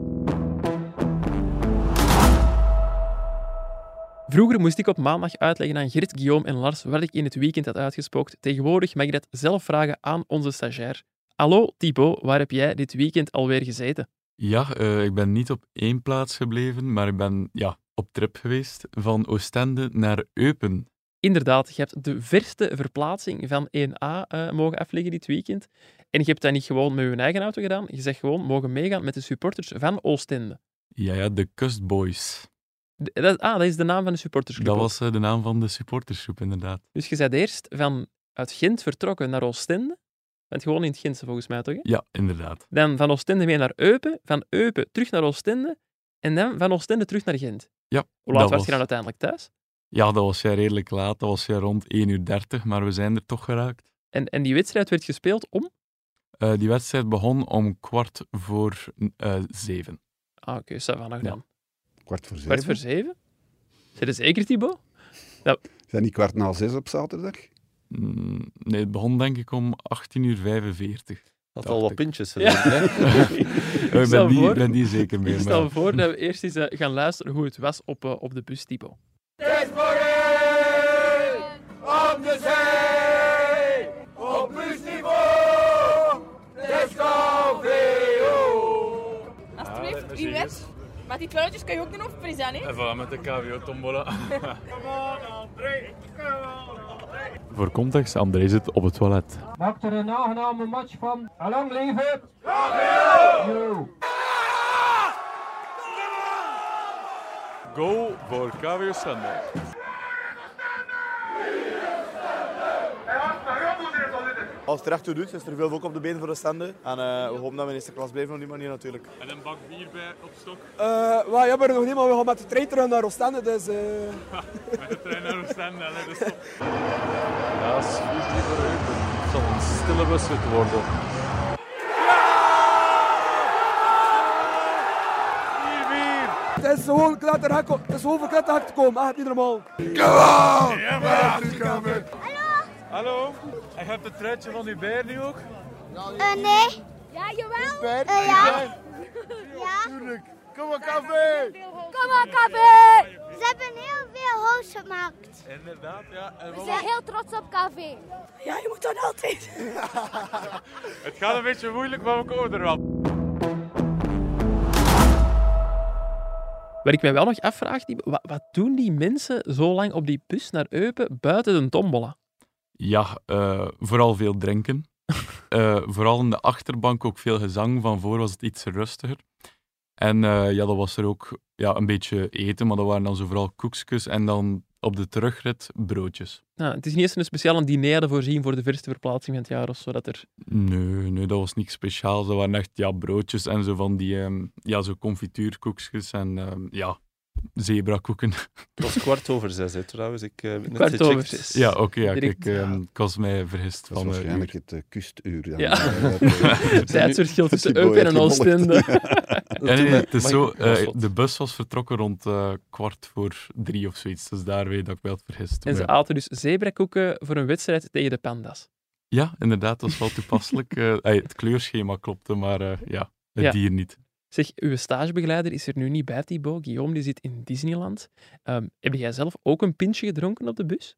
Vroeger moest ik op maandag uitleggen aan Gert, Guillaume en Lars wat ik in het weekend had uitgespookt. Tegenwoordig mag ik dat zelf vragen aan onze stagiair. Hallo Thibaut, waar heb jij dit weekend alweer gezeten? Ja, eh, ik ben niet op één plaats gebleven, maar ik ben ja, op trip geweest van Oostende naar Eupen. Inderdaad, je hebt de verste verplaatsing van 1A eh, mogen afleggen dit weekend. En je hebt dat niet gewoon met je eigen auto gedaan. Je zegt gewoon mogen meegaan met de supporters van Oostende. Ja, ja, de Cust Boys. D- dat, ah, dat is de naam van de supportersclub. Dat was eh, de naam van de supportersgroep, inderdaad. Dus je bent eerst van uit Gent vertrokken naar Oostende. Want gewoon in het Gentse volgens mij toch? Hè? Ja, inderdaad. Dan van Oostende mee naar Eupen. Van Eupen terug naar Oostende. En dan van Oostende terug naar Gent. Ja, Hoe laat was- je dan uiteindelijk thuis? Ja, dat was ja redelijk laat. Dat was ja rond 1 uur 30, maar we zijn er toch geraakt. En, en die wedstrijd werd gespeeld om? Eh, die wedstrijd begon om kwart voor eh, zeven. Ah, oké, okay, nog Ja. dan. Kwart voor zeven. Kwart voor zeven? Zijn er zeker, Thibaut? Zijn die kwart na zes op zaterdag? Mm, nee, het begon denk ik om 18 uur 45. Had Dacht al wat ik. pintjes Ja. verdiend, hè? <laughs> ik ben niet, voor- ben niet zeker Ik meer. stel Maar... voor dat we eerst eens eh, gaan luisteren hoe het was op, eh, op de bus, Thibaut. Op de zee, op busniveau, Descoveo. Alsjeblieft, wie wet. Maar die truitjes kan je ook doen op present, hè? Even met de KVO-tombola. <laughs> Voor context, André zit op het toilet. Maak er een aangename match van. Allang leven! Yo. Go voor KVO Sunday. Als het recht toe doet, is er veel volk op de been voor de standen. En eh, we hopen dat we in eerste klas blijven op die manier natuurlijk. En een bak bier bij op stok. Uh, well, ja, maar nog niet, maar we gaan met de trein terug naar Oostende, dus... eh, <laughs> Met de trein naar Oostende, hè, dus top. Ja, is vies voor Eupen. Het zal een stille wedstrijd worden. Het is gewoon kletterhak, het is gewoon voor kletterhak te komen, echt niet normaal. Hallo, ik heb het truitje van uw beer nu ook. Eh, nee. Ja, jawel. Eh, ja. Ja. Kom maar, café! Kom maar, café. Ze hebben heel veel hoos gemaakt. Inderdaad, ja. En We zijn heel trots op café. Ja, je moet dat altijd. <laughs> Het gaat een beetje moeilijk, maar we komen er wel. Wat ik mij wel nog afvraag, wat, wat doen die mensen zo lang op die bus naar Eupen buiten de tombola? Ja, eh, vooral veel drinken. <laughs> Eh, vooral in de achterbank ook veel gezang. Van voor was het iets rustiger. En eh, ja, dat was er ook ja, een beetje eten, maar dat waren dan zo vooral koekjes en dan op de terugrit broodjes. Nou, het is niet eens een speciale diner voorzien voor de verste verplaatsing van het jaar of zo. Dat er... Nee, nee, dat was niks speciaals. Dat waren echt ja, broodjes en zo van die ehm, ja, zo confituurkoekjes en ehm, ja, zebrakoeken. <laughs> Het was kwart over zes, hè, trouwens. Ik eh, net Kwart over zes. Ja, oké, ja, Direct. kijk, ehm, ik was mij vergist Dat van eh, waarschijnlijk uur. het eh, kustuur. Dan, Ja. <laughs> <laughs> Eh, Tijdsverschil tussen Eupen en. Oostende. Ja, nee, nee, het is zo, eh, de bus was vertrokken rond eh, kwart voor drie of zoiets. Dus daar weet ik dat ik wel het vergist. En ze ja. aten dus zebrakoeken voor een wedstrijd tegen de pandas. ja, inderdaad, dat was wel toepasselijk. <laughs> Eh, het kleurschema klopte, maar eh, ja, het Ja. dier niet. Zeg, uw stagebegeleider is er nu niet bij, Thibaut. Guillaume die zit in Disneyland. Ehm, heb jij zelf ook een pintje gedronken op de bus?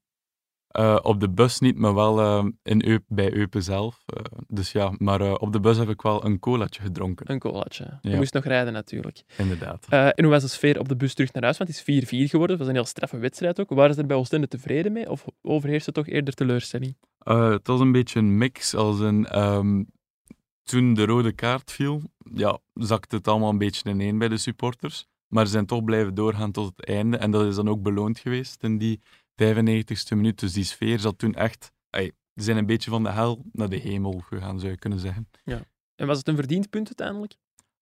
Eh, op de bus niet, maar wel eh, in Eup, bij Eupen zelf. Eh, dus ja, maar op de bus heb ik wel een colaatje gedronken. Een colaatje. Je moest nog rijden natuurlijk. Inderdaad. En hoe was de sfeer op de bus terug naar huis? Want het is 4-4 geworden. Het was een heel straffe wedstrijd ook. Waren ze er bij Oostende tevreden mee? Of overheerste toch eerder teleurstelling? Het was een beetje een mix. Als een, ehm, toen de rode kaart viel, ja, zakte het allemaal een beetje ineen bij de supporters. Maar ze zijn toch blijven doorgaan tot het einde. En dat is dan ook beloond geweest in die 95ste minuut. Dus die sfeer zat toen echt... ey, ze zijn een beetje van de hel naar de hemel gegaan, zou je kunnen zeggen. En was het een verdiend punt uiteindelijk?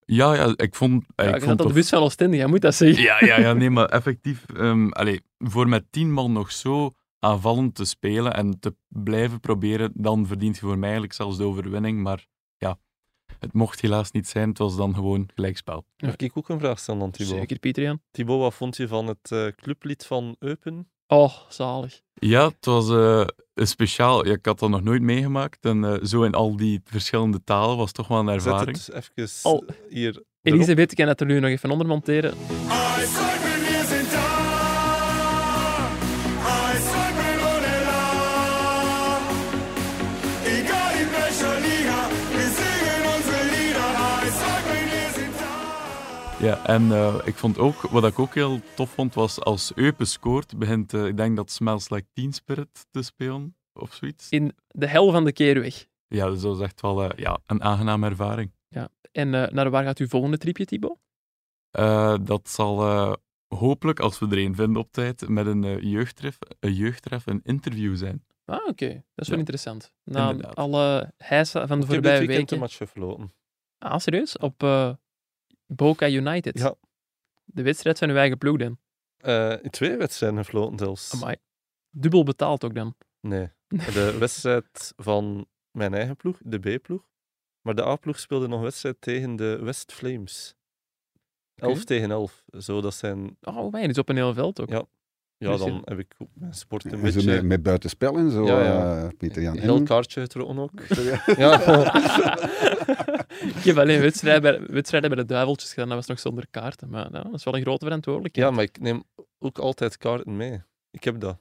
Ja, ja ik vond... Ja, ik vond op de bus van Oostende, jij moet dat zeggen. Ja, ja, ja, nee, maar <laughs> effectief, ehm allee, voor met tien man nog zo aanvallend te spelen en te blijven proberen, dan verdient je voor mij eigenlijk zelfs de overwinning. Maar ja, het mocht helaas niet zijn. Het was dan gewoon gelijkspel. Mag ik ook een vraag stellen aan Thibaut? Zeker, Pieter Jan. Thibaut, wat vond je van het eh, clublied van Eupen? Oh, zalig. Ja, het was eh, een speciaal. Ja, ik had dat nog nooit meegemaakt. En eh, zo in al die verschillende talen was toch wel een Zet ervaring. het even Al- hier. Elisabeth kan dat er nu nog even onder monteren. Ja, en eh, ik vond ook, wat ik ook heel tof vond, was als Eupen scoort, begint, eh, ik denk dat Smells Like Teen Spirit te spelen, of zoiets. In de hel van de keerweg. Ja, dus dat is echt wel eh, ja, een aangename ervaring. Ja. En eh, naar waar gaat uw volgende tripje, Thibaut? Eh, dat zal eh, hopelijk, als we er een vinden op tijd, met een jeugdtref, een jeugdtref, een interview zijn. Ah, oké. Dat is wel Ja. interessant. Na Inderdaad. alle heisa van de Ik heb dit voorbije weekend weken. een match gefloten. Ah, serieus? Op eh, Boca United. Ja. De wedstrijd van uw eigen ploeg dan. Eh, in twee wedstrijden gefloten zelfs. Amai. Dubbel betaald ook dan. Nee. <laughs> De wedstrijd van mijn eigen ploeg, de B-ploeg. Maar de A-ploeg speelde nog wedstrijd tegen de West Flames. 11 Oké. tegen 11. Zo, dat zijn... Oh, wij, dus op een heel veld ook. Ja. Ja, Dus dan je- heb ik mijn sport een En beetje... met, met buitenspel en zo, Ja, ja. eh, Pieter Jan. Heel kaartje getrokken ook. Ja. <laughs> <laughs> ik heb alleen wedstrijden bij, wedstrijden bij de Duiveltjes gedaan, dat was nog zonder kaarten. Maar nou, dat is wel een grote verantwoordelijkheid. ja, maar ik neem ook altijd kaarten mee. Ik heb dat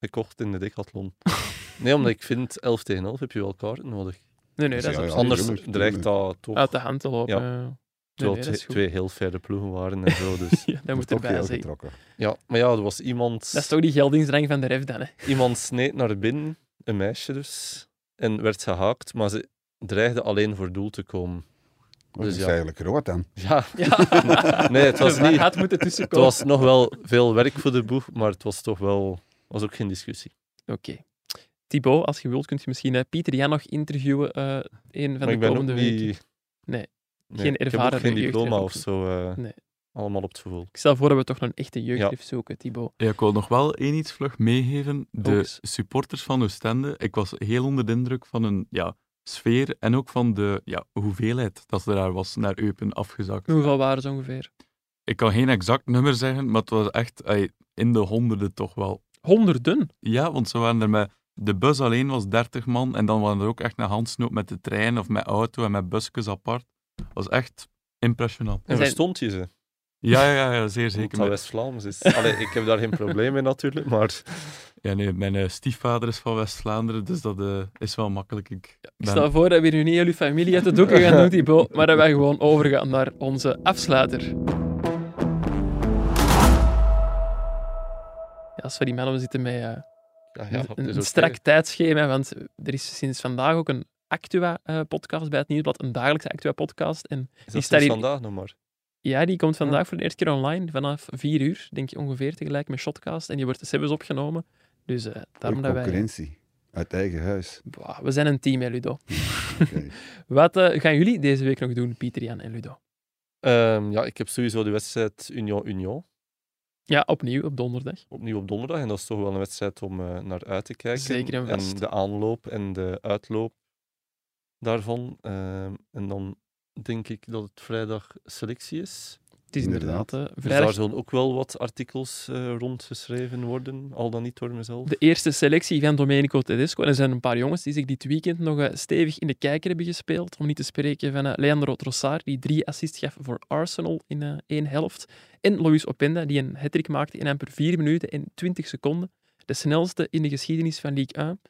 gekocht in de Decathlon. <laughs> nee, omdat ik vind 11 tegen 11 heb je wel kaarten nodig. Nee, nee, dat is Ja, Anders dreigt dat toch... uit de hand te lopen. Ja. Nee, Terwijl nee, twee, heel verre ploegen waren en zo. <laughs> Dus. Ja, dat moet erbij heel zijn. getrokken. ja, maar ja, er was iemand... Dat is toch die geldingsdrang van de ref dan, hè? Iemand sneed naar binnen, een meisje dus, en werd gehaakt, maar ze dreigde alleen voor doel te komen. Dat Dus is ja. eigenlijk rood dan. Ja, Ja. <laughs> nee, het was <laughs> niet... had moeten Het tussenkomen. was nog wel veel werk voor de boeg, maar het was toch wel... was ook geen discussie. Oké. Thibaut, als je wilt, kun je misschien eh, Pieter Jan nog interviewen eh een van maar de ik ben ook komende niet... weken. Nee. Nee, Geen ik heb ervaren ook geen diploma of zo. eh, Nee. Allemaal op het gevoel. Ik stel voor dat we toch nog een echte jeugdrift zoeken, Thibaut. Ja, ik wil nog wel één iets vlug meegeven. De supporters van Oostende, ik was heel onder de indruk van hun ja, sfeer en ook van de ja, hoeveelheid dat er daar was naar Eupen afgezakt. Hoeveel waren ze ongeveer? Ik kan geen exact nummer zeggen, maar het was echt ey, in de honderden toch wel. Honderden? Ja, want ze waren er met... De bus alleen was 30 man en dan waren er ook echt een handsnoop met de trein of met auto en met busjes apart. Dat was echt impressionant. En zijn- verstond je ze? Ja, ja, ja, zeer zeker. dat West-Vlaams is. Allee, ik heb daar geen probleem mee natuurlijk, maar... Ja, nee, mijn eh, stiefvader is van West-Vlaanderen, dus dat eh, is wel makkelijk. Ik Ik stel voor dat we nu niet jullie familie uit de doeken gaan doen, Thibaut, maar dat wij <laughs> gewoon overgaan naar onze afsluiter. Ja, sorry man, we zitten met eh, Ja, ja, een, strak tijdschema, want er is sinds vandaag ook een Actua-podcast bij het Nieuwsblad, een dagelijkse Actua-podcast. En Is die dat staat hier- vandaag nog maar? Ja, die komt vandaag voor de eerste keer online, vanaf vier uur, denk ik ongeveer, tegelijk met Shotcast. En die wordt de Sebbes opgenomen. Dus eh daarom Voor dat wij... concurrentie. Uit eigen huis. Boah, we zijn een team, hè, Ludo. <laughs> Oké. <laughs> Wat eh, gaan jullie deze week nog doen, Pieter, Jan en Ludo? Ehm, ja, ik heb sowieso de wedstrijd Union-Union. Ja, opnieuw op donderdag. Opnieuw op donderdag. En dat is toch wel een wedstrijd om eh, naar uit te kijken. Zeker en vast. de aanloop en de uitloop daarvan. Ehm, en dan denk ik dat het vrijdag selectie is. Het is inderdaad, Inderdaad. Dus vrijdag daar zullen ook wel wat artikels eh, rondgeschreven worden, al dan niet door mezelf. de eerste selectie van Domenico Tedesco. En er zijn een paar jongens die zich dit weekend nog eh, stevig in de kijker hebben gespeeld. Om niet te spreken van eh, Leandro Trossard, die drie assists gaf voor Arsenal in eh, één helft. En Luis Openda, die een hat maakte in amper 4 minuten en 20 seconden. De snelste in de geschiedenis van Ligue 1.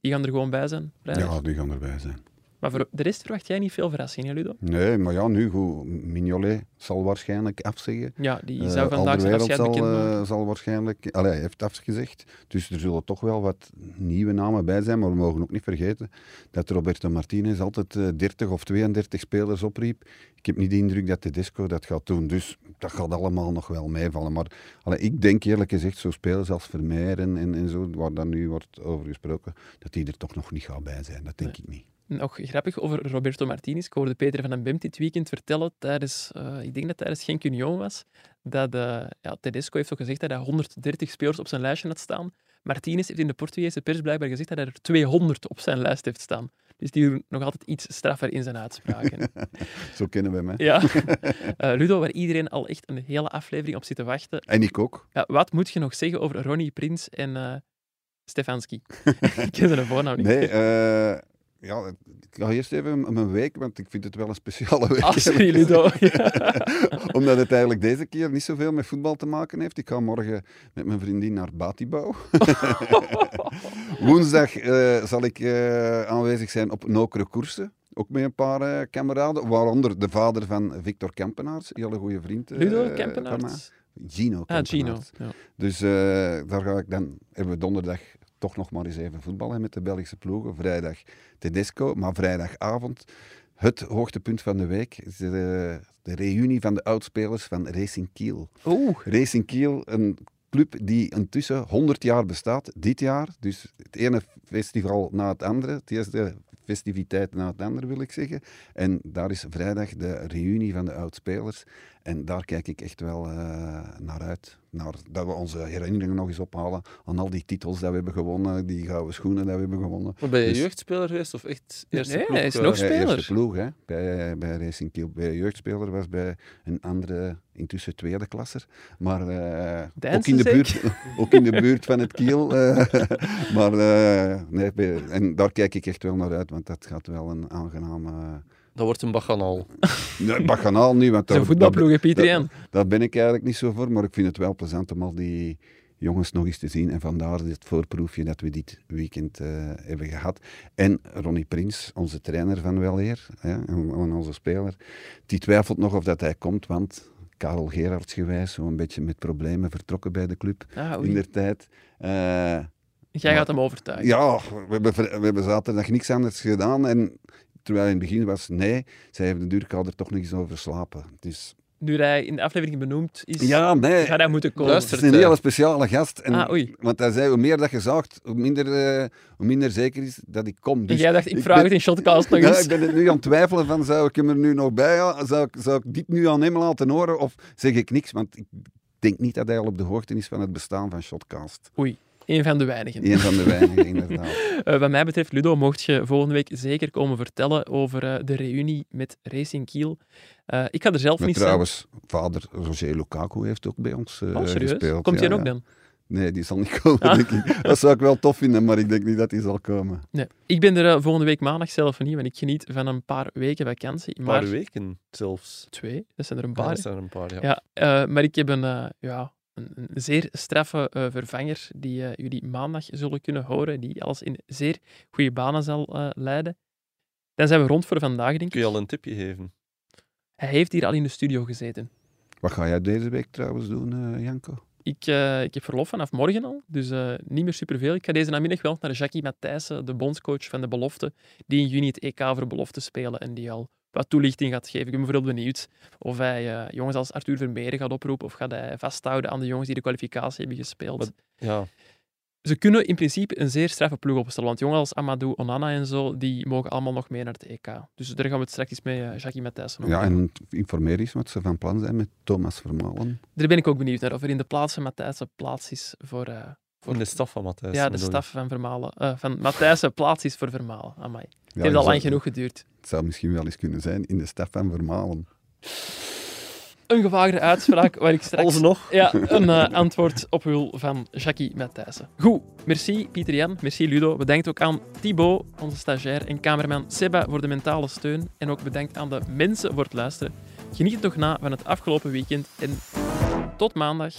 Die gaan er gewoon bij zijn. vrijdag. Ja, die gaan erbij zijn. Maar voor de rest verwacht jij niet veel verrassingen, Ludo? Nee, maar ja, nu goed. Mignolet zal waarschijnlijk afzeggen. Ja, die Eh, zou vandaag zijn Alderweireld afscheid zal, eh, zal waarschijnlijk... Allee, hij heeft afgezegd. Dus er zullen toch wel wat nieuwe namen bij zijn. Maar we mogen ook niet vergeten dat Roberto Martinez altijd eh, 30 of 32 spelers opriep. Ik heb niet de indruk dat Tedesco dat gaat doen. Dus dat gaat allemaal nog wel meevallen. Maar allee, ik denk eerlijk gezegd, zo spelers als Vermeer en, en, en zo, waar dan nu wordt over gesproken, dat die er toch nog niet gaat bij zijn. Dat denk ik niet. Nog grappig over Roberto Martinez. Ik hoorde Peter van den Bemt dit weekend vertellen, tijdens, eh, ik denk dat tijdens Genk Union was, dat eh, ja, Tedesco heeft ook gezegd dat hij 130 spelers op zijn lijstje had staan. Martinez heeft in de Portugese pers blijkbaar gezegd dat hij er 200 op zijn lijst heeft staan. Dus die doen nog altijd iets straffer in zijn uitspraken. <laughs> Zo kennen we hem. hè. ja. <laughs> Eh, Ludo, waar iedereen al echt een hele aflevering op zit te wachten. En ik ook. Ja, wat moet je nog zeggen over Ronnie Prins en eh, Stefanski? <laughs> ik ken zijn voornaam niet. Nee, eh, ja, ik ga eerst even mijn week, want ik vind het wel een speciale week. Ah, sorry, Ludo. Omdat het eigenlijk deze keer niet zoveel met voetbal te maken heeft. Ik ga morgen met mijn vriendin naar Batibouw. <laughs> Woensdag eh, zal ik eh, aanwezig zijn op Nokere Koersen. ook met een paar eh, kameraden, waaronder de vader van Victor Kempenaars, een hele goede vriend. Ludo. Kempenaars? Gino Ah, Gino. Ja. Dus daar ga ik dan, hebben we donderdag toch nog maar eens even voetballen met de Belgische ploegen. Vrijdag Tedesco, maar vrijdagavond het hoogtepunt van de week is de, de reunie van de oudspelers van Racing Kiel. Oeh. Racing Kiel, een club die intussen 100 jaar bestaat, dit jaar. Dus het ene festival na het andere, het eerste festiviteit na het andere wil ik zeggen. En daar is vrijdag de reunie van de oudspelers. En daar kijk ik echt wel eh, naar uit. Naar, dat we onze herinneringen nog eens ophalen aan al die titels dat we hebben gewonnen, die gouden schoenen dat we hebben gewonnen. Maar ben je Dus- jeugdspeler geweest of echt eerste Nee, ploeg? hij is eh? nog ja, speler. eerste ploeg, hè, bij, bij Racing Kiel. Bij jeugdspeler was bij een andere, intussen tweede klasser. Maar eh, ook, in de buurt, <laughs> ook in de buurt van het Kiel. eh, <laughs> maar eh, nee, bij- en daar kijk ik echt wel naar uit, want dat gaat wel een aangename... Dat wordt een baganaal. Nee, Baganaal nu, want Zijn daar- voetbalploeg, daar- Pieter daar- Jan? Daar ben ik eigenlijk niet zo voor, maar ik vind het wel plezant om al die jongens nog eens te zien. En vandaar dit voorproefje dat we dit weekend eh, hebben gehad. En Ronnie Prins, onze trainer van Weleer, hè, en, en onze speler, die twijfelt nog of dat hij komt, want Karel Gerards gewijs, zo'n beetje met problemen vertrokken bij de club Ah, in der tijd. Eh, Jij gaat hem overtuigen. ja, we hebben, we hebben zaterdag niks anders gedaan. En terwijl in het begin was nee, zij hebben de duurkouder toch nog eens over slapen. Dus Nu hij in de aflevering benoemd is, ja, nee. gaat hij moeten komen. Luister. Het is een hele speciale gast. En, Ah, oei. Want hij zei, hoe meer dat je zaagt, hoe minder, eh, hoe minder zeker is dat ik kom. En Dus jij dacht, ik vraag ben- het in Shotcast nog <laughs> Ja, eens. ik ben het nu aan het twijfelen van, zou ik hem er nu nog bij halen? Zou ik, zou ik dit nu aan hem laten horen? Of zeg ik niks? Want ik denk niet dat hij al op de hoogte is van het bestaan van Shotcast. Oei, een van de weinigen. Eén van de weinigen, inderdaad. <laughs> Eh, wat mij betreft, Ludo, mocht je volgende week zeker komen vertellen over eh, de reunie met Racing Kiel. Eh, ik ga er zelf Maar niet zijn. trouwens, vader Roger Lukaku heeft ook bij ons eh, Oh, serieus? gespeeld. Komt hij Ja, ook ja. dan? Nee, die zal niet komen, Ah. denk ik. Dat zou ik wel tof vinden, maar ik denk niet dat hij zal komen. Nee. Ik ben er volgende week maandag zelf niet, want ik geniet van een paar weken vakantie. Een Maar paar weken zelfs. twee, dat zijn er een Ja, paar. dat zijn er een paar, ja. Ja, eh, maar ik heb een, eh, ja, een, een zeer straffe eh, vervanger die eh, jullie maandag zullen kunnen horen, die alles in zeer goede banen zal eh, leiden. Dan zijn we rond voor vandaag, denk Kun ik. je al een tipje geven? Hij heeft hier al in de studio gezeten. Wat ga jij deze week trouwens doen, eh, Janko? Ik, eh, ik heb verlof vanaf morgen al, dus eh, niet meer superveel. Ik ga deze namiddag wel naar Jackie Matthijssen, de bondscoach van de belofte, die in juni het EK voor belofte spelen en die al wat toelichting gaat geven. Ik ben bijvoorbeeld benieuwd of hij eh, jongens als Arthur Vermeeren gaat oproepen of gaat hij vasthouden aan de jongens die de kwalificatie hebben gespeeld. Wat- Ja, Ze kunnen in principe een zeer straffe ploeg opstellen, want jongens als Amadou Onana en zo, die mogen allemaal nog mee naar het EK. Dus daar gaan we het straks eens met eh, Jackie Matthijssen over Ja, en informeer eens wat ze van plan zijn met Thomas Vermalen. Daar ben ik ook benieuwd naar, of er in de plaats van Matthijssen plaats is voor... eh, voor de staf van Matthijs. Ja, de staf van Vermalen. eh, van Matthijssen plaats is voor Vermalen. Amai. Het Ja, heeft al lang genoeg geduurd. Het zou misschien wel eens kunnen zijn in de staf van Vermalen. Een gewaagde uitspraak waar ik straks Alsnog? ja, een eh, antwoord op wil van Jackie Matthijssen. Goed, merci Pieter Jan, merci Ludo. Bedankt ook aan Thibaut, onze stagiair, en cameraman Seba voor de mentale steun. En ook bedankt aan de mensen voor het luisteren. Geniet nog na van het afgelopen weekend en tot maandag.